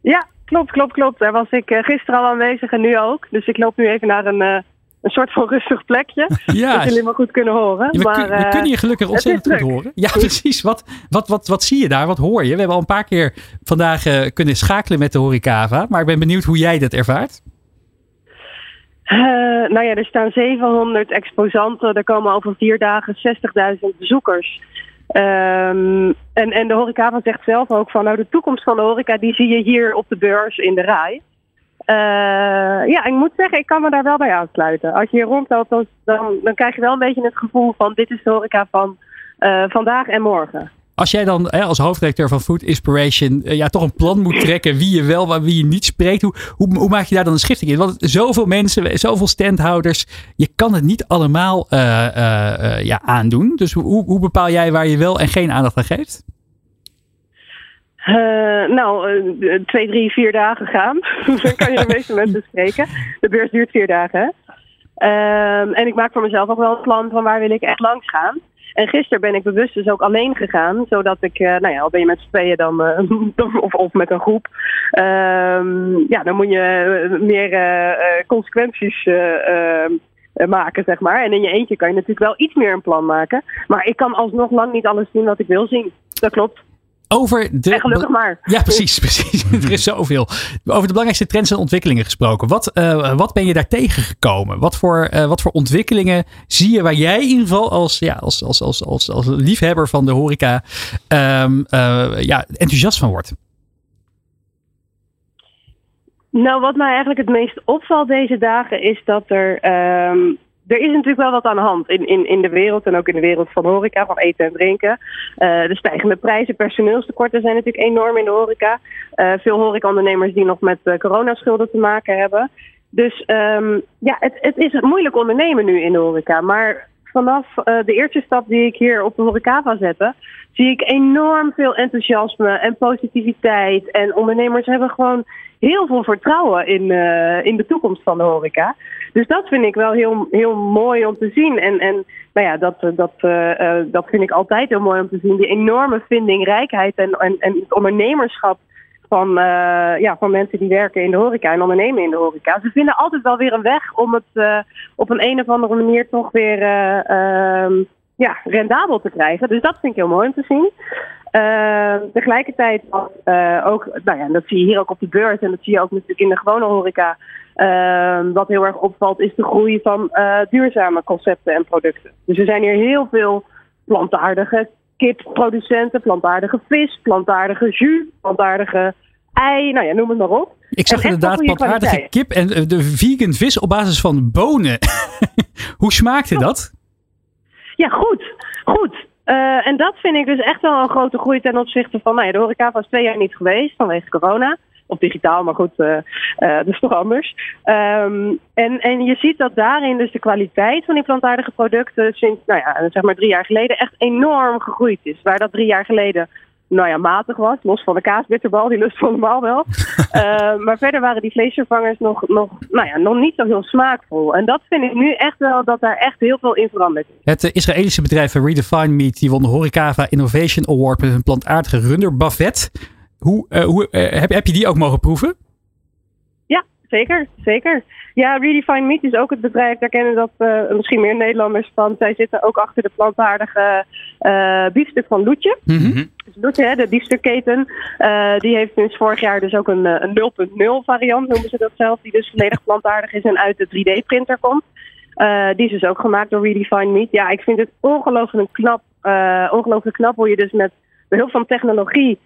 Ja, klopt, klopt, klopt. Daar was ik gisteren al aanwezig en nu ook. Dus ik loop nu even naar een, uh, een soort van rustig plekje. Ja. <laughs> Dat jullie me goed kunnen horen. Ja, we, maar, kun, we kunnen je gelukkig ontzettend goed horen. Ja, <laughs> precies. Wat, wat, wat, wat zie je daar? Wat hoor je? We hebben al een paar keer vandaag uh, kunnen schakelen met de Horecava. Maar ik ben benieuwd hoe jij dat ervaart. Uh, nou ja, er staan 700 exposanten. Er komen over vier dagen 60.000 bezoekers. Um, en, en de horeca zegt zelf ook van, nou de toekomst van de horeca die zie je hier op de beurs in de rij. ja, ik moet zeggen, ik kan me daar wel bij aansluiten. Als je hier rondloopt, dan, dan, krijg je wel een beetje het gevoel van dit is de horeca van vandaag en morgen. Als jij dan hè, als hoofddirecteur van Food Inspiration eh, ja, toch een plan moet trekken wie je wel, maar wie je niet spreekt, hoe, hoe, hoe, maak je daar dan een schifting in? Want zoveel mensen, zoveel standhouders, je kan het niet allemaal ja, aandoen. Dus hoe, hoe bepaal jij waar je wel en geen aandacht aan geeft? Nou, twee, drie, vier dagen gaan. dan <laughs> kan je de meeste mensen spreken. De beurs duurt vier dagen. Ehm, en ik maak voor mezelf ook wel een plan van waar wil ik echt langs gaan. En gisteren ben ik bewust dus ook alleen gegaan, zodat ik, uh, nou ja, al ben je met z'n tweeën dan, <laughs> of, of met een groep, uh, ja, dan moet je eh, meer consequenties maken, zeg maar. En in je eentje kan je natuurlijk wel iets meer een plan maken. Maar ik kan alsnog lang niet alles zien wat ik wil zien. Dat klopt over de. En gelukkig maar. Ja, precies, <laughs> precies. er is zoveel. Over de belangrijkste trends en ontwikkelingen gesproken. Wat, uh, wat ben je daar tegengekomen? Wat voor, uh, wat voor ontwikkelingen zie je waar jij in ieder geval als, ja, als, als, als, als, als liefhebber van de horeca um, uh, ja, enthousiast van wordt? Nou, wat mij eigenlijk het meest opvalt deze dagen is dat er um, er is natuurlijk wel wat aan de hand in, in, in de wereld en ook in de wereld van horeca, van eten en drinken. Uh, de stijgende prijzen, personeelstekorten zijn natuurlijk enorm in de horeca. Uh, veel horecaondernemers die nog met uh, coronaschulden te maken hebben. Dus um, ja, het, het is moeilijk ondernemen nu in de horeca. Maar vanaf de eerste stap die ik hier op de horeca zette, zie ik enorm veel enthousiasme en positiviteit. En ondernemers hebben gewoon heel veel vertrouwen in, in de toekomst van de horeca. Dus dat vind ik wel heel, heel mooi om te zien. En, en nou ja, dat, dat, uh, dat vind ik altijd heel mooi om te zien. Die enorme vindingrijkheid en, en, en het ondernemerschap van, ja, van mensen die werken in de horeca en ondernemen in de horeca. Ze vinden altijd wel weer een weg om het op een, een of andere manier toch weer uh, ja, rendabel te krijgen. Dus dat vind ik heel mooi om te zien. Tegelijkertijd ook, nou ja, dat zie je hier ook op de beurs en dat zie je ook natuurlijk in de gewone horeca. Uh, wat heel erg opvalt is de groei van uh, duurzame concepten en producten. Dus er zijn hier heel veel plantaardige kipproducenten, plantaardige vis, plantaardige jus, plantaardige ei, nou ja, noem het maar op. Ik zag inderdaad plantaardige kip en eh, de vegan vis op basis van bonen. <laughs> Hoe smaakte dat? Ja, goed. Goed. Uh, en dat vind ik dus echt wel een grote groei ten opzichte van, nou ja, de horeca was twee jaar niet geweest vanwege corona op digitaal, maar goed, uh, dat is toch anders. Um, en, en je ziet dat daarin dus de kwaliteit van die plantaardige producten sinds, nou ja, zeg maar drie jaar geleden echt enorm gegroeid is. Waar dat drie jaar geleden nou ja, matig was. Los van de kaasbitterbal, die lust van normaal wel. uh, <laughs> maar verder waren die vleesvervangers nog, nog, nou ja, nog niet zo heel smaakvol. En dat vind ik nu echt wel dat daar echt heel veel in verandert. Het Israëlische bedrijf Redefine Meat die won de Horecava Innovation Award met hun plantaardige runder Bavet. Hoe, uh, hoe uh, heb, heb je die ook mogen proeven? Zeker. Zeker. Ja, Redefine Meat is ook het bedrijf, daar kennen dat uh, misschien meer Nederlanders van. Zij zitten ook achter de plantaardige biefstuk van Loetje. Mm -hmm. dus Loetje, hè, de biefstukketen, die heeft sinds vorig jaar dus ook een, een 0.0 variant, noemen ze dat zelf. Die dus volledig plantaardig is en uit de 3D-printer komt. die is dus ook gemaakt door Redefine Meat. Ja, ik vind het ongelooflijk knap, ongelooflijk knap hoe je dus met behulp van technologie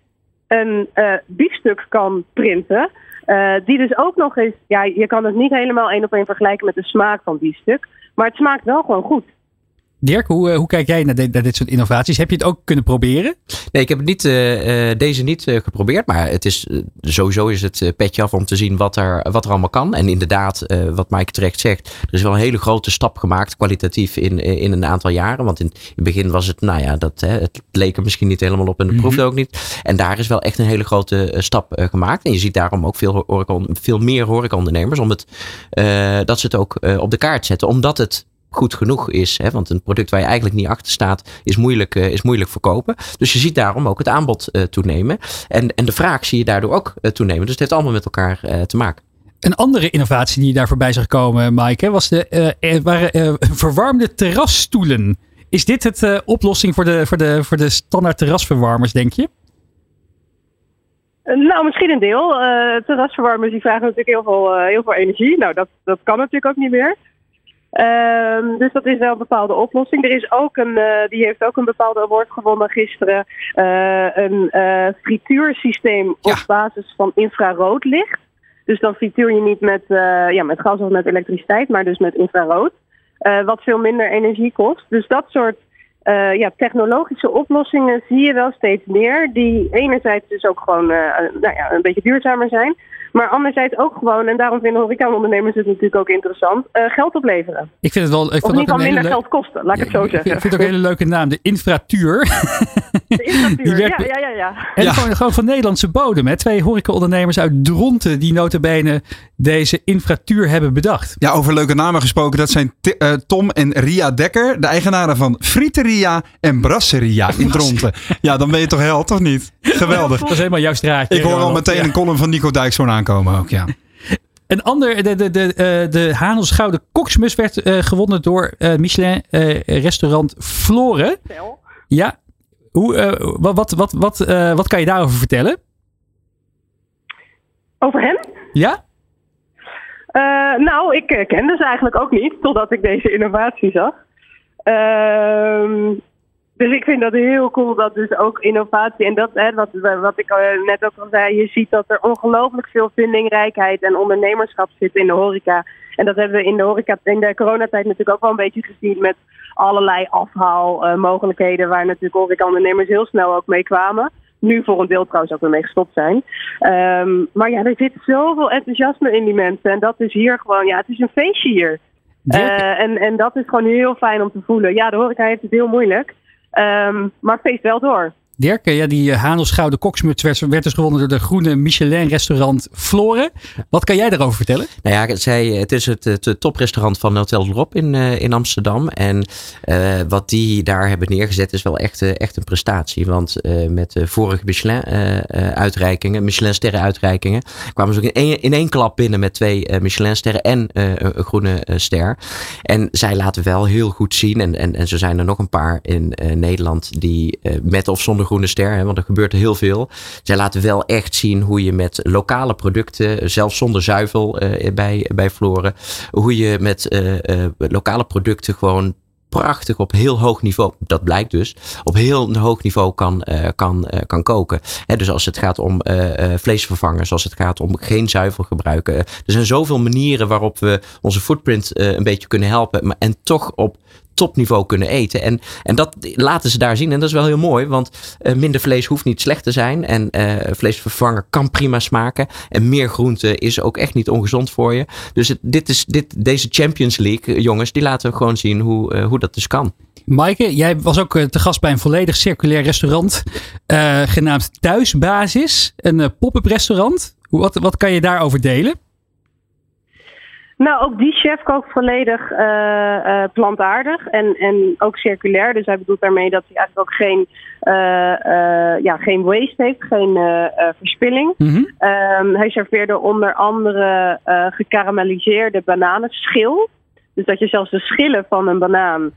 een uh, biefstuk kan printen. Uh, die dus ook nog eens, ja, je kan het niet helemaal één op één vergelijken met de smaak van biefstuk. Maar het smaakt wel gewoon goed. Dirk, hoe, eh, hoe kijk jij naar, naar, dit soort innovaties? Heb je het ook kunnen proberen? Nee, ik heb het niet, uh, deze niet uh, geprobeerd. Maar het is, sowieso is het petje af om te zien wat er, wat er allemaal kan. En inderdaad, wat Maaike terecht zegt, er is wel een hele grote stap gemaakt kwalitatief in, in een aantal jaren. Want in, in het begin was het, nou ja, dat, hè, het leek er misschien niet helemaal op en het mm -hmm. proefde ook niet. En daar is wel echt een hele grote stap gemaakt. En je ziet daarom ook veel, horeca, veel meer horecaondernemers om het, dat ze het ook op de kaart zetten. Omdat het goed genoeg is. Hè? Want een product waar je eigenlijk niet achter staat, is moeilijk, uh, is moeilijk verkopen. Dus je ziet daarom ook het aanbod uh, toenemen. En, en de vraag zie je daardoor ook uh, toenemen. Dus het heeft allemaal met elkaar te maken. Een andere innovatie die daar voorbij zag komen, Maaike, was de waren, verwarmde terrasstoelen. Is dit het oplossing voor de, voor, de, voor de standaard terrasverwarmers, denk je? Nou, misschien een deel. terrasverwarmers die vragen natuurlijk heel veel, heel veel energie. Nou, dat, dat kan natuurlijk ook niet meer. Um, dus dat is wel een bepaalde oplossing. Er is ook een, uh, die heeft ook een bepaalde award gewonnen gisteren. Uh, een uh, frituursysteem ja. op basis van infraroodlicht. Dus dan frituur je niet met, ja, met gas of met elektriciteit, maar dus met infrarood. Wat veel minder energie kost. Dus dat soort ja, technologische oplossingen zie je wel steeds meer. Die enerzijds dus ook gewoon nou ja, een beetje duurzamer zijn. Maar anderzijds ook gewoon, en daarom vinden horecaondernemers het natuurlijk ook interessant, uh, geld opleveren. Ik vind het wel. Ik of in ieder geval minder geld kosten, laat ik het zo zeggen. Ik vind het ook een hele leuke naam, de infratuur. De infratuur, <laughs> ja, ja, ja, ja. En ja. Gewoon, gewoon van Nederlandse bodem. Hè? Twee horecaondernemers uit Dronten die notabene deze infratuur hebben bedacht. Ja, over leuke namen gesproken. Dat zijn uh, Tom en Ria Dekker, de eigenaren van Friteria en Brasseria in Dronten. ja, dan ben je toch held, of niet? <laughs> Geweldig. Dat is helemaal jouw straatje. Ik hoor al meteen ja. een column van Nico Dijkshoorn aankomen ook, ja. <laughs> Een ander, de, de, de, uh, de Hanels Gouden Koksmus werd uh, gewonnen door uh, Michelin restaurant Floren. Ja, hoe, wat, wat, wat, wat, wat kan je daarover vertellen? Over hem? Ja? nou, ik kende ze eigenlijk ook niet, totdat ik deze innovatie zag. Ehm, dus ik vind dat heel cool dat dus ook innovatie en dat, hè, wat, wat ik net ook al zei, je ziet dat er ongelooflijk veel vindingrijkheid en ondernemerschap zit in de horeca. En dat hebben we in de horeca in de coronatijd natuurlijk ook wel een beetje gezien met allerlei afhaalmogelijkheden uh, waar natuurlijk horeca-ondernemers heel snel ook mee kwamen. Nu voor een deel trouwens ook weer mee gestopt zijn. Um, maar ja, er zit zoveel enthousiasme in die mensen. En dat is hier gewoon, ja, het is een feestje hier. Uh, en, en dat is gewoon heel fijn om te voelen. Ja, de horeca heeft het heel moeilijk. Um, maar feest wel door. Dirk, ja, die uh, Hanels Gouden Koksmuts werd, werd, dus gewonnen door de groene Michelin-restaurant Floren. Wat kan jij daarover vertellen? Nou ja, zij, het is het, het toprestaurant van Hotel Rob in, uh, in Amsterdam. En wat die daar hebben neergezet is wel echt, echt een prestatie. Want met vorige Michelin-uitreikingen, Michelin-sterren-uitreikingen, kwamen ze ook in één, in één klap binnen met twee Michelin-sterren en een groene ster. En zij laten wel heel goed zien, en, en, en zo zijn er nog een paar in Nederland die met of zonder groene ster, hè, want er gebeurt heel veel. Zij laten wel echt zien hoe je met lokale producten, zelfs zonder zuivel uh, bij, bij Floren, hoe je met uh, lokale producten gewoon prachtig op heel hoog niveau, dat blijkt dus, op heel hoog niveau kan, kan, kan koken. He, dus als het gaat om uh, vleesvervangers, als het gaat om geen zuivel gebruiken. Er zijn zoveel manieren waarop we onze footprint een beetje kunnen helpen, maar, en toch op topniveau kunnen eten. En, en dat laten ze daar zien. En dat is wel heel mooi, want uh, minder vlees hoeft niet slecht te zijn. En uh, vleesvervanger kan prima smaken. En meer groente is ook echt niet ongezond voor je. Dus dit is, dit, deze Champions League, jongens, die laten gewoon zien hoe, hoe dat dus kan. Maaike, jij was ook te gast bij een volledig circulair restaurant genaamd Thuisbasis. Een pop-up restaurant. Wat, wat kan je daarover delen? Nou, ook die chef kookt volledig uh, uh, plantaardig en, en ook circulair. Dus hij bedoelt daarmee dat hij eigenlijk ook geen, uh, ja, geen waste heeft, geen verspilling. Mm -hmm. um, hij serveerde onder andere gekarameliseerde bananenschil. Dus dat je zelfs de schillen van een banaan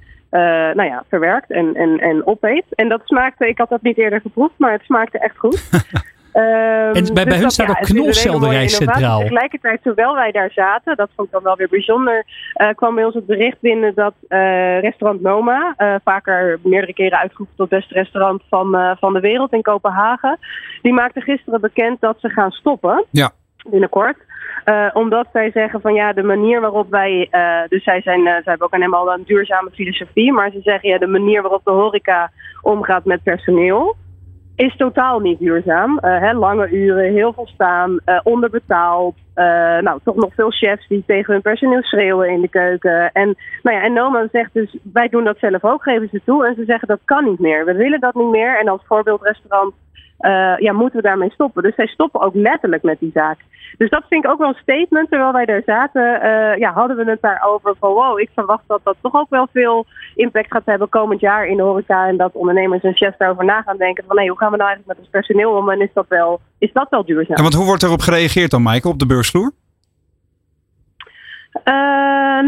nou ja, verwerkt en, en, en opeet. En dat smaakte, ik had dat niet eerder geproefd, maar het smaakte echt goed. <laughs> Um, en bij, dus bij hun staat ja, ook knolselderij centraal. Tegelijkertijd, terwijl wij daar zaten, dat vond ik dan wel weer bijzonder, uh, kwam bij ons het bericht binnen dat uh, restaurant Noma, uh, vaker meerdere keren uitgeroepen tot beste restaurant van, van de wereld in Kopenhagen, die maakte gisteren bekend dat ze gaan stoppen. Ja. Binnenkort. Uh, omdat zij zeggen van ja, de manier waarop wij. Uh, dus zij, zijn, uh, zij hebben ook helemaal een duurzame filosofie. Maar ze zeggen ja, de manier waarop de horeca omgaat met personeel is totaal niet duurzaam. Uh, hè, lange uren, heel veel staan, uh, onderbetaald. Uh, nou, toch nog veel chefs die tegen hun personeel schreeuwen in de keuken. En, nou ja, en Noma zegt dus, wij doen dat zelf ook, geven ze toe. En ze zeggen dat kan niet meer. We willen dat niet meer. En als voorbeeldrestaurant uh, ja, moeten we daarmee stoppen. Dus zij stoppen ook letterlijk met die zaak. Dus dat vind ik ook wel een statement. Terwijl wij daar zaten, uh, ja, hadden we het daarover van wow, ik verwacht dat dat toch ook wel veel impact gaat hebben komend jaar in de horeca. En dat ondernemers en chefs daarover na gaan denken van nee, hoe gaan we nou eigenlijk met ons personeel om en is dat wel, is dat wel duurzaam? En want hoe wordt erop gereageerd dan, Michael, op de beursvloer? Uh,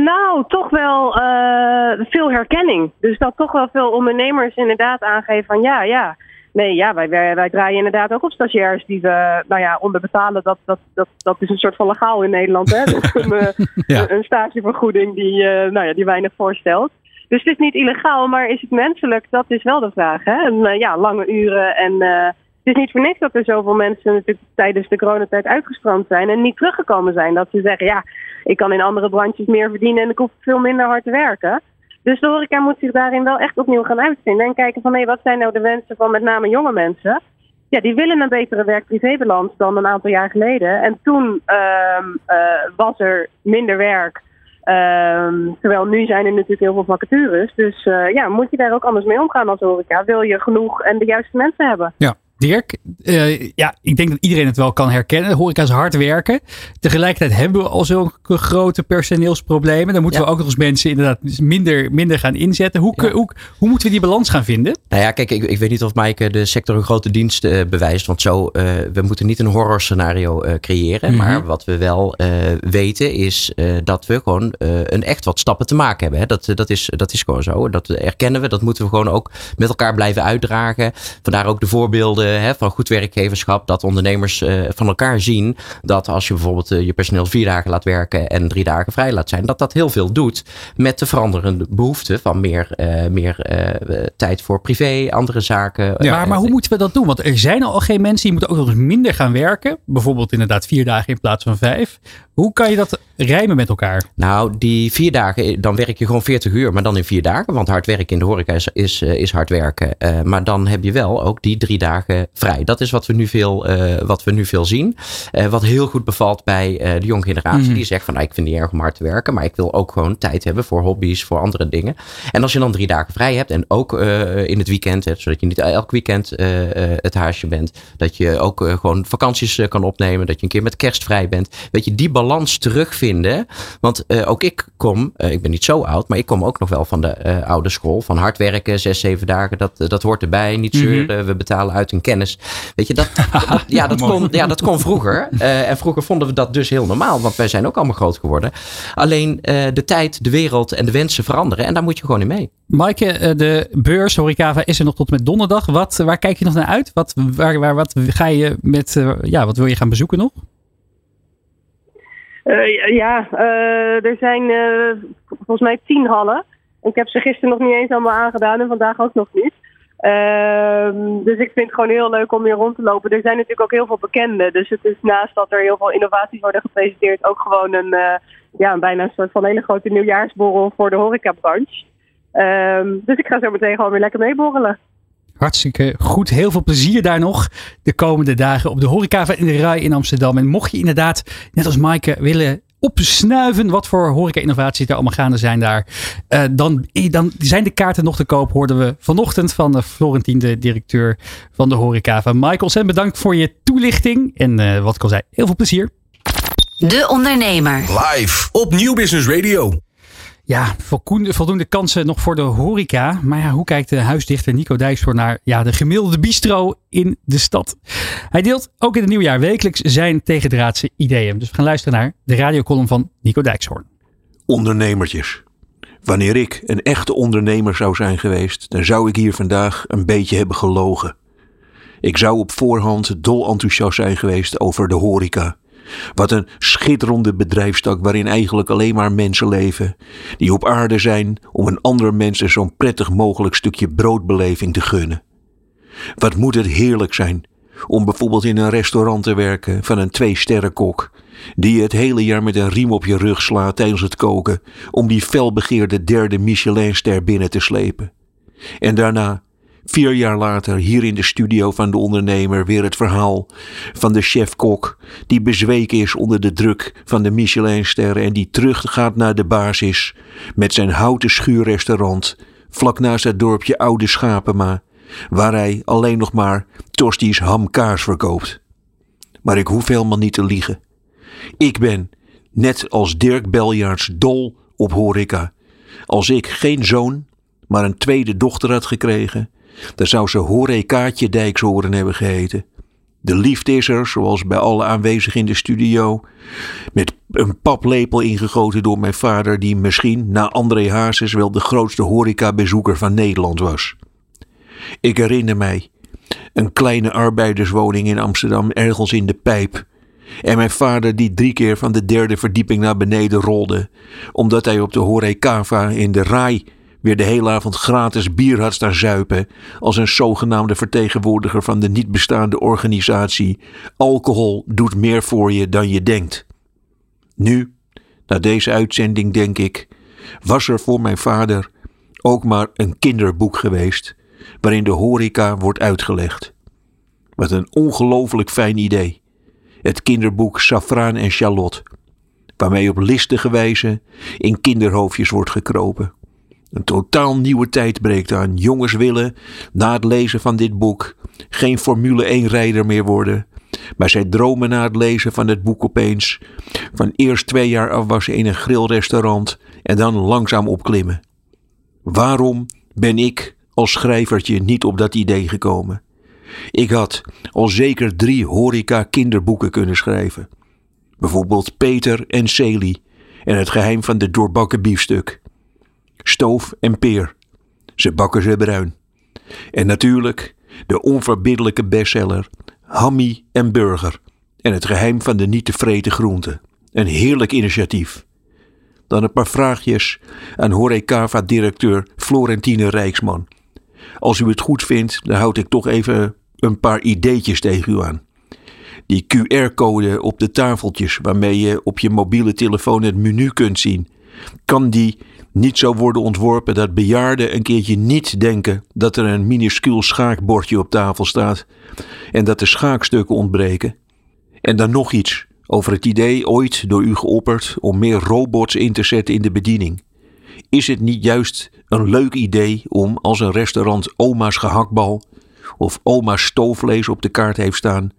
nou, toch wel uh, veel herkenning. Dus dat toch wel veel ondernemers inderdaad aangeven van ja, ja. Nee, ja, wij, wij, wij, draaien inderdaad ook op stagiairs die we nou ja, onderbetalen. Dat, dat, dat, dat is een soort van legaal in Nederland. Hè? <laughs> een, ja. een stagevergoeding die, uh, nou ja, die weinig voorstelt. Dus het is niet illegaal, maar is het menselijk? Dat is wel de vraag. Hè? En, uh, ja, lange uren en, uh, Het is niet voor niks dat er zoveel mensen natuurlijk tijdens de coronatijd uitgestrand zijn en niet teruggekomen zijn. Dat ze zeggen, ja, ik kan in andere branches meer verdienen en ik hoef veel minder hard te werken. Dus de horeca moet zich daarin wel echt opnieuw gaan uitvinden. En kijken van, hé, wat zijn nou de wensen van met name jonge mensen? Ja, die willen een betere werk-privébalans dan een aantal jaar geleden. En toen ehm, eh, was er minder werk. Ehm, terwijl nu zijn er natuurlijk heel veel vacatures. Dus eh, ja, moet je daar ook anders mee omgaan als horeca. Wil je genoeg en de juiste mensen hebben? Ja. Dirk, uh, ja, ik denk dat iedereen het wel kan herkennen. De horeca is hard werken. Tegelijkertijd hebben we al zo'n grote personeelsproblemen. Dan moeten we ook nog eens mensen inderdaad minder, minder gaan inzetten. Hoe, ja. hoe, hoe, moeten we die balans gaan vinden? Nou ja, kijk, ik, ik weet niet of Maaike de sector een grote dienst uh, bewijst. Want zo, uh, we moeten niet een horror scenario creëren. Mm -hmm. Maar wat we wel weten is dat we gewoon een echt wat stappen te maken hebben. Hè. Dat, dat, is, dat is gewoon zo. Dat erkennen we. Dat moeten we gewoon ook met elkaar blijven uitdragen. Vandaar ook de voorbeelden hè, van goed werkgeverschap. Dat ondernemers uh, van elkaar zien dat als je bijvoorbeeld uh, je personeel vier dagen laat werken en drie dagen vrij laat zijn, dat dat heel veel doet met de veranderende behoefte van meer, uh, meer tijd voor privé, andere zaken. Ja, maar, maar hoe moeten we dat doen? Want er zijn al geen mensen die moeten ook nog eens minder gaan werken. Bijvoorbeeld inderdaad vier dagen in plaats van vijf. Hoe kan je dat rijmen met elkaar? Nou, die vier dagen, dan werk je gewoon 40 uur, maar dan in vier dagen. Want hard werken in de horeca is, is, is hard werken. Uh, maar dan heb je wel ook die drie dagen vrij. Dat is wat we nu veel, uh, wat we nu veel zien. Uh, wat heel goed bevalt bij de jonge generatie. Mm. Die zegt van, nou, ik vind het niet erg om hard te werken. Maar ik wil ook gewoon tijd hebben voor hobby's, voor andere dingen. En als je dan drie dagen vrij hebt en ook in het weekend, hè, zodat je niet elk weekend het huisje bent. Dat je ook gewoon vakanties kan opnemen. Dat je een keer met kerst vrij bent. Weet je, die balans terugvinden. Want ook ik kom, ik ben niet zo oud, maar ik kom ook nog wel van de oude school. Van hard werken, zes, zeven dagen, dat, dat hoort erbij. Niet zeuren, mm -hmm. we betalen uit een kennis. Weet je, dat, dat <laughs> ja, dat kon, ja, dat kon vroeger. en vroeger vonden we dat dus heel normaal, want wij zijn ook allemaal groot geworden. Alleen de tijd, de wereld en de wensen veranderen. En daar moet je gewoon in mee. Maaike, de beurs Horicava is er nog tot met donderdag. Wat, waar kijk je nog naar uit? Wat, waar, waar, wat ga je met, ja, wat wil je gaan bezoeken nog? Uh, ja, uh, er zijn uh, volgens mij tien hallen. Ik heb ze gisteren nog niet eens allemaal aangedaan en vandaag ook nog niet. Ehm, dus ik vind het gewoon heel leuk om hier rond te lopen. Er zijn natuurlijk ook heel veel bekenden. Dus het is naast dat er heel veel innovaties worden gepresenteerd, ook gewoon een, ja, een bijna een soort van hele grote nieuwjaarsborrel voor de horecabranche. Um, dus ik ga zo meteen gewoon weer lekker meeborrelen. Hartstikke goed. Heel veel plezier daar nog de komende dagen op de horeca in de Rij in Amsterdam. En mocht je inderdaad, net als Maaike, willen opsnuiven wat voor horeca-innovaties er allemaal gaande zijn daar. Uh, dan, dan zijn de kaarten nog te koop, hoorden we vanochtend van de Florentien, de directeur van de horeca. Van Michael, en bedankt voor je toelichting. En uh, wat ik al zei, heel veel plezier. De Ondernemer. Live op Nieuw Business Radio. Ja, voldoende kansen nog voor de horeca. Maar ja, hoe kijkt de huisdichter Nico Dijkshoorn naar ja, de gemiddelde bistro in de stad? Hij deelt ook in het nieuwjaar wekelijks zijn tegendraadse ideeën. Dus we gaan luisteren naar de radiocolumn van Nico Dijkshoorn. Ondernemertjes. Wanneer ik een echte ondernemer zou zijn geweest, dan zou ik hier vandaag een beetje hebben gelogen. Ik zou op voorhand dol enthousiast zijn geweest over de horeca. Wat een schitterende bedrijfstak waarin eigenlijk alleen maar mensen leven. Die op aarde zijn om een andere mensen zo'n prettig mogelijk stukje broodbeleving te gunnen. Wat moet het heerlijk zijn om bijvoorbeeld in een restaurant te werken van een twee-sterrenkok. Die je het hele jaar met een riem op je rug slaat tijdens het koken. Om die felbegeerde derde Michelinster binnen te slepen. En daarna Vier jaar later, hier in de studio van de ondernemer, weer het verhaal van de chef-kok die bezweken is onder de druk van de Michelinsterren en die teruggaat naar de basis met zijn houten schuurrestaurant vlak naast het dorpje Oude Schapenma, waar hij alleen nog maar Tosti's hamkaas verkoopt. Maar ik hoef helemaal niet te liegen. Ik ben, net als Dirk Beljaarts, dol op horeca. Als ik geen zoon, maar een tweede dochter had gekregen, dan zou ze Horecaatje Dijkshoorn hebben geheten. De liefde is er, zoals bij alle aanwezigen in de studio, met een paplepel ingegoten door mijn vader, die misschien na André Hazes wel de grootste horecabezoeker van Nederland was. Ik herinner mij een kleine arbeiderswoning in Amsterdam, ergens in de pijp. En mijn vader die drie keer van de derde verdieping naar beneden rolde, omdat hij op de Horecava in de Rai weer de hele avond gratis bier had staan zuipen als een zogenaamde vertegenwoordiger van de niet bestaande organisatie Alcohol doet meer voor je dan je denkt. Nu, na deze uitzending denk ik, was er voor mijn vader ook maar een kinderboek geweest waarin de horeca wordt uitgelegd. Wat een ongelooflijk fijn idee. Het kinderboek Safraan en Charlotte, waarmee op listige wijze in kinderhoofdjes wordt gekropen. Een totaal nieuwe tijd breekt aan. Jongens willen, na het lezen van dit boek, geen Formule 1-rijder meer worden. Maar zij dromen na het lezen van het boek opeens van eerst twee jaar afwassen in een grillrestaurant en dan langzaam opklimmen. Waarom ben ik als schrijvertje niet op dat idee gekomen? Ik had al zeker drie horeca kinderboeken kunnen schrijven. Bijvoorbeeld Peter en Celie en het geheim van de doorbakken biefstuk. Stoof en peer. Ze bakken ze bruin. En natuurlijk de onverbiddelijke bestseller Hammy en Burger en het geheim van de niet te vreten groenten. Een heerlijk initiatief. Dan een paar vraagjes aan Horecava-directeur Florentine Rijksman. Als u het goed vindt, dan houd ik toch even een paar ideetjes tegen u aan. Die QR-code op de tafeltjes waarmee je op je mobiele telefoon het menu kunt zien. Kan die niet zo worden ontworpen dat bejaarden een keertje niet denken dat er een minuscuul schaakbordje op tafel staat en dat de schaakstukken ontbreken? En dan nog iets over het idee ooit door u geopperd om meer robots in te zetten in de bediening. Is het niet juist een leuk idee om als een restaurant oma's gehaktbal of oma's stoofvlees op de kaart heeft staan,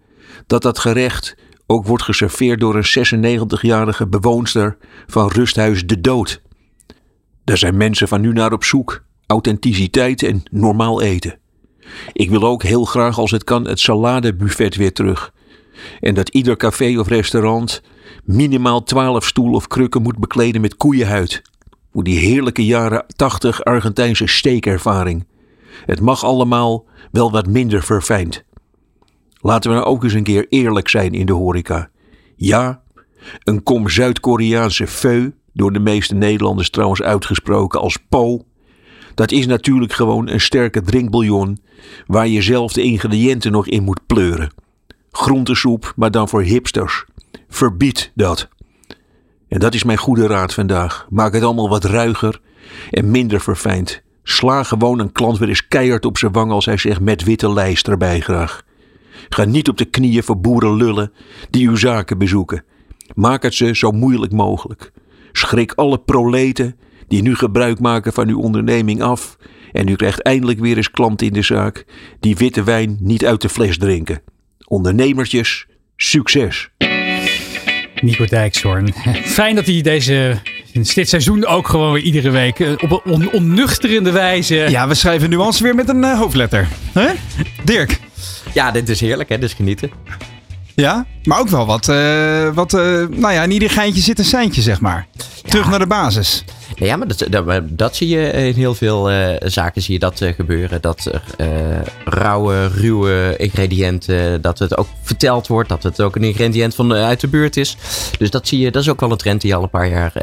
dat dat gerecht ook wordt geserveerd door een 96-jarige bewoonster van rusthuis De Dood? Daar zijn mensen van nu naar op zoek. Authenticiteit en normaal eten. Ik wil ook heel graag als het kan het saladebuffet weer terug. En dat ieder café of restaurant minimaal 12 stoel of krukken moet bekleden met koeienhuid. Voor die heerlijke jaren 80 Argentijnse steekervaring. Het mag allemaal wel wat minder verfijnd. Laten we nou ook eens een keer eerlijk zijn in de horeca. Ja, een kom Zuid-Koreaanse feu, door de meeste Nederlanders trouwens uitgesproken als po. Dat is natuurlijk gewoon een sterke drinkbouillon waar je zelf de ingrediënten nog in moet pleuren. Groentesoep, maar dan voor hipsters. Verbied dat. En dat is mijn goede raad vandaag. Maak het allemaal wat ruiger en minder verfijnd. Sla gewoon een klant weer eens keihard op zijn wang als hij zegt met witte lijst erbij graag. Ga niet op de knieën voor boeren lullen die uw zaken bezoeken. Maak het ze zo moeilijk mogelijk. Schrik alle proleten die nu gebruik maken van uw onderneming af. En u krijgt eindelijk weer eens klanten in de zaak die witte wijn niet uit de fles drinken. Ondernemertjes, succes! Nico Dijkshoorn. <laughs> Fijn dat hij deze, dit seizoen ook gewoon weer iedere week eh, op een on, onnuchterende wijze... Ja, we schrijven nuance weer met een uh, hoofdletter. Hè? Dirk? Ja, dit is heerlijk, hè? Dus genieten. Ja, maar ook wel wat, uh, wat nou ja, in ieder geintje zit een seintje, zeg maar. Terug naar de basis. Ja, maar dat, dat, dat, zie je in heel veel uh, zaken zie je dat gebeuren. Dat er rauwe, ruwe ingrediënten, dat het ook verteld wordt. Dat het ook een ingrediënt van uit de buurt is. Dus dat zie je, dat is ook wel een trend die je al een paar jaar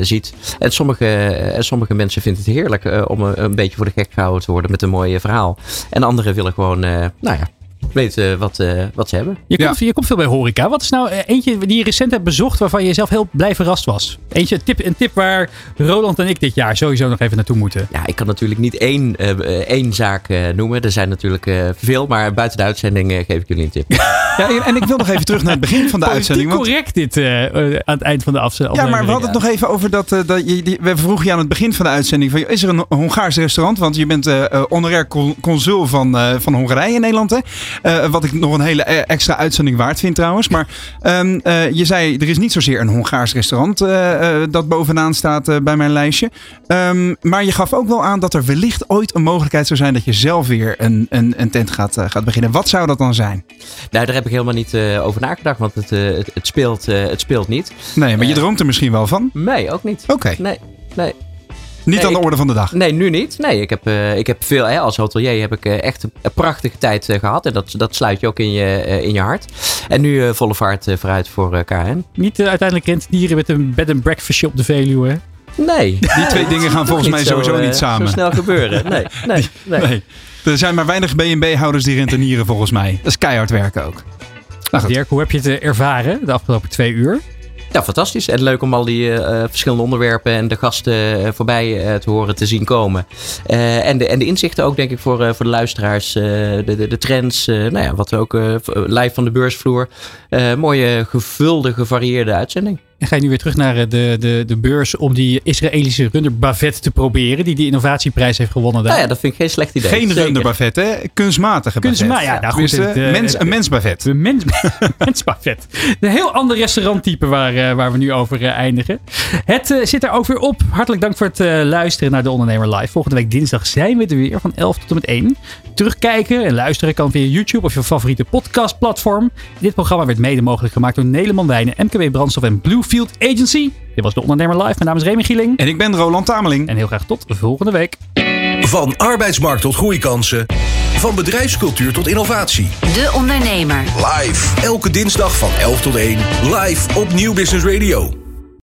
ziet. En sommige, sommige mensen vinden het heerlijk om een, een, beetje voor de gek gehouden te worden met een mooi verhaal. En anderen willen gewoon, nou ja, weten wat, uh, wat ze hebben. Je komt, ja. je komt veel bij horeca. Wat is nou uh, eentje die je recent hebt bezocht waarvan je zelf heel blij verrast was? Eentje, een tip, een tip waar Roland en ik dit jaar sowieso nog even naartoe moeten. Ja, ik kan natuurlijk niet één, uh, één zaak noemen. Er zijn natuurlijk veel, maar buiten de uitzending geef ik jullie een tip. <laughs> ja, en ik wil nog even terug naar het begin van de uitzending. Want... correct dit aan het eind van de afzending. Ja, maar we hadden het nog even over dat, dat je, die, we vroegen je aan het begin van de uitzending van, is er een Hongaars restaurant? Want je bent honorair consul van, van Hongarije in Nederland, hè? Uh, wat ik nog een hele extra uitzending waard vind trouwens. Maar um, uh, je zei, er is niet zozeer een Hongaars restaurant uh, dat bovenaan staat bij mijn lijstje. Um, maar je gaf ook wel aan dat er wellicht ooit een mogelijkheid zou zijn dat je zelf weer een, een, een tent gaat, gaat beginnen. Wat zou dat dan zijn? Nou, daar heb ik helemaal niet over nagedacht, want het, het, het, speelt, het speelt niet. Nee, maar je droomt er misschien wel van? Nee, ook niet. Oké. Okay. Nee, nee. Niet nee, aan de orde van de dag? Nee, nu niet. Nee, ik heb, uh, ik heb veel, hè, als hotelier heb ik uh, echt een prachtige tijd uh, gehad. En dat, dat sluit je ook in je, in je hart. En nu volle vaart vooruit voor KN. Niet uiteindelijk dieren met een bed and breakfastje op de Veluwe, Nee. Die twee <laughs> dingen gaan volgens mij zo, sowieso eh, niet samen. Zo snel gebeuren. Nee, <laughs> nee, nee. Nee. Er zijn maar weinig B&B-houders die rentenieren volgens mij. Dat is keihard werken ook. Nou. Dirk, hoe heb je het eh, ervaren de afgelopen twee uur? Ja, fantastisch. En leuk om al die eh, verschillende onderwerpen en de gasten eh, voorbij eh, te horen te zien komen. Eh, en, de, en de inzichten ook, denk ik, voor, eh, voor de luisteraars. eh, de, de, de trends, eh, nou ja, wat we ook eh, live van de beursvloer. Eh, mooie, gevulde, gevarieerde uitzending. En ga je nu weer terug naar eh, de, de, de beurs om die Israëlische runder Bavet te proberen, die die innovatieprijs heeft gewonnen daar? Nou ja, dat vind ik geen slecht idee. Geen Zeker. runderbavet, hè? Kunstmatige bavet. Kunstma- ja, nou goed, het, mens, een mensbavet. De mens, <laughs> mensbavet. Een heel ander restauranttype waar, eh, waar we nu over eh, eindigen. Het zit er ook weer op. Hartelijk dank voor het eh, luisteren naar De Ondernemer Live. Volgende week dinsdag zijn we er weer van 11 tot en met 1. Terugkijken en luisteren kan via YouTube of je favoriete podcastplatform. Dit programma werd mede mogelijk gemaakt door Nederland Wijnen, MKB Brandstof en Bluefield Agency. Dit was De Ondernemer Live. Mijn naam is Remy Gieling. En ik ben Roland Tameling. En heel graag tot volgende week. Van arbeidsmarkt tot groeikansen. Van bedrijfscultuur tot innovatie. De Ondernemer. Live. Elke dinsdag van 11 tot 1. Live op Nieuw Business Radio.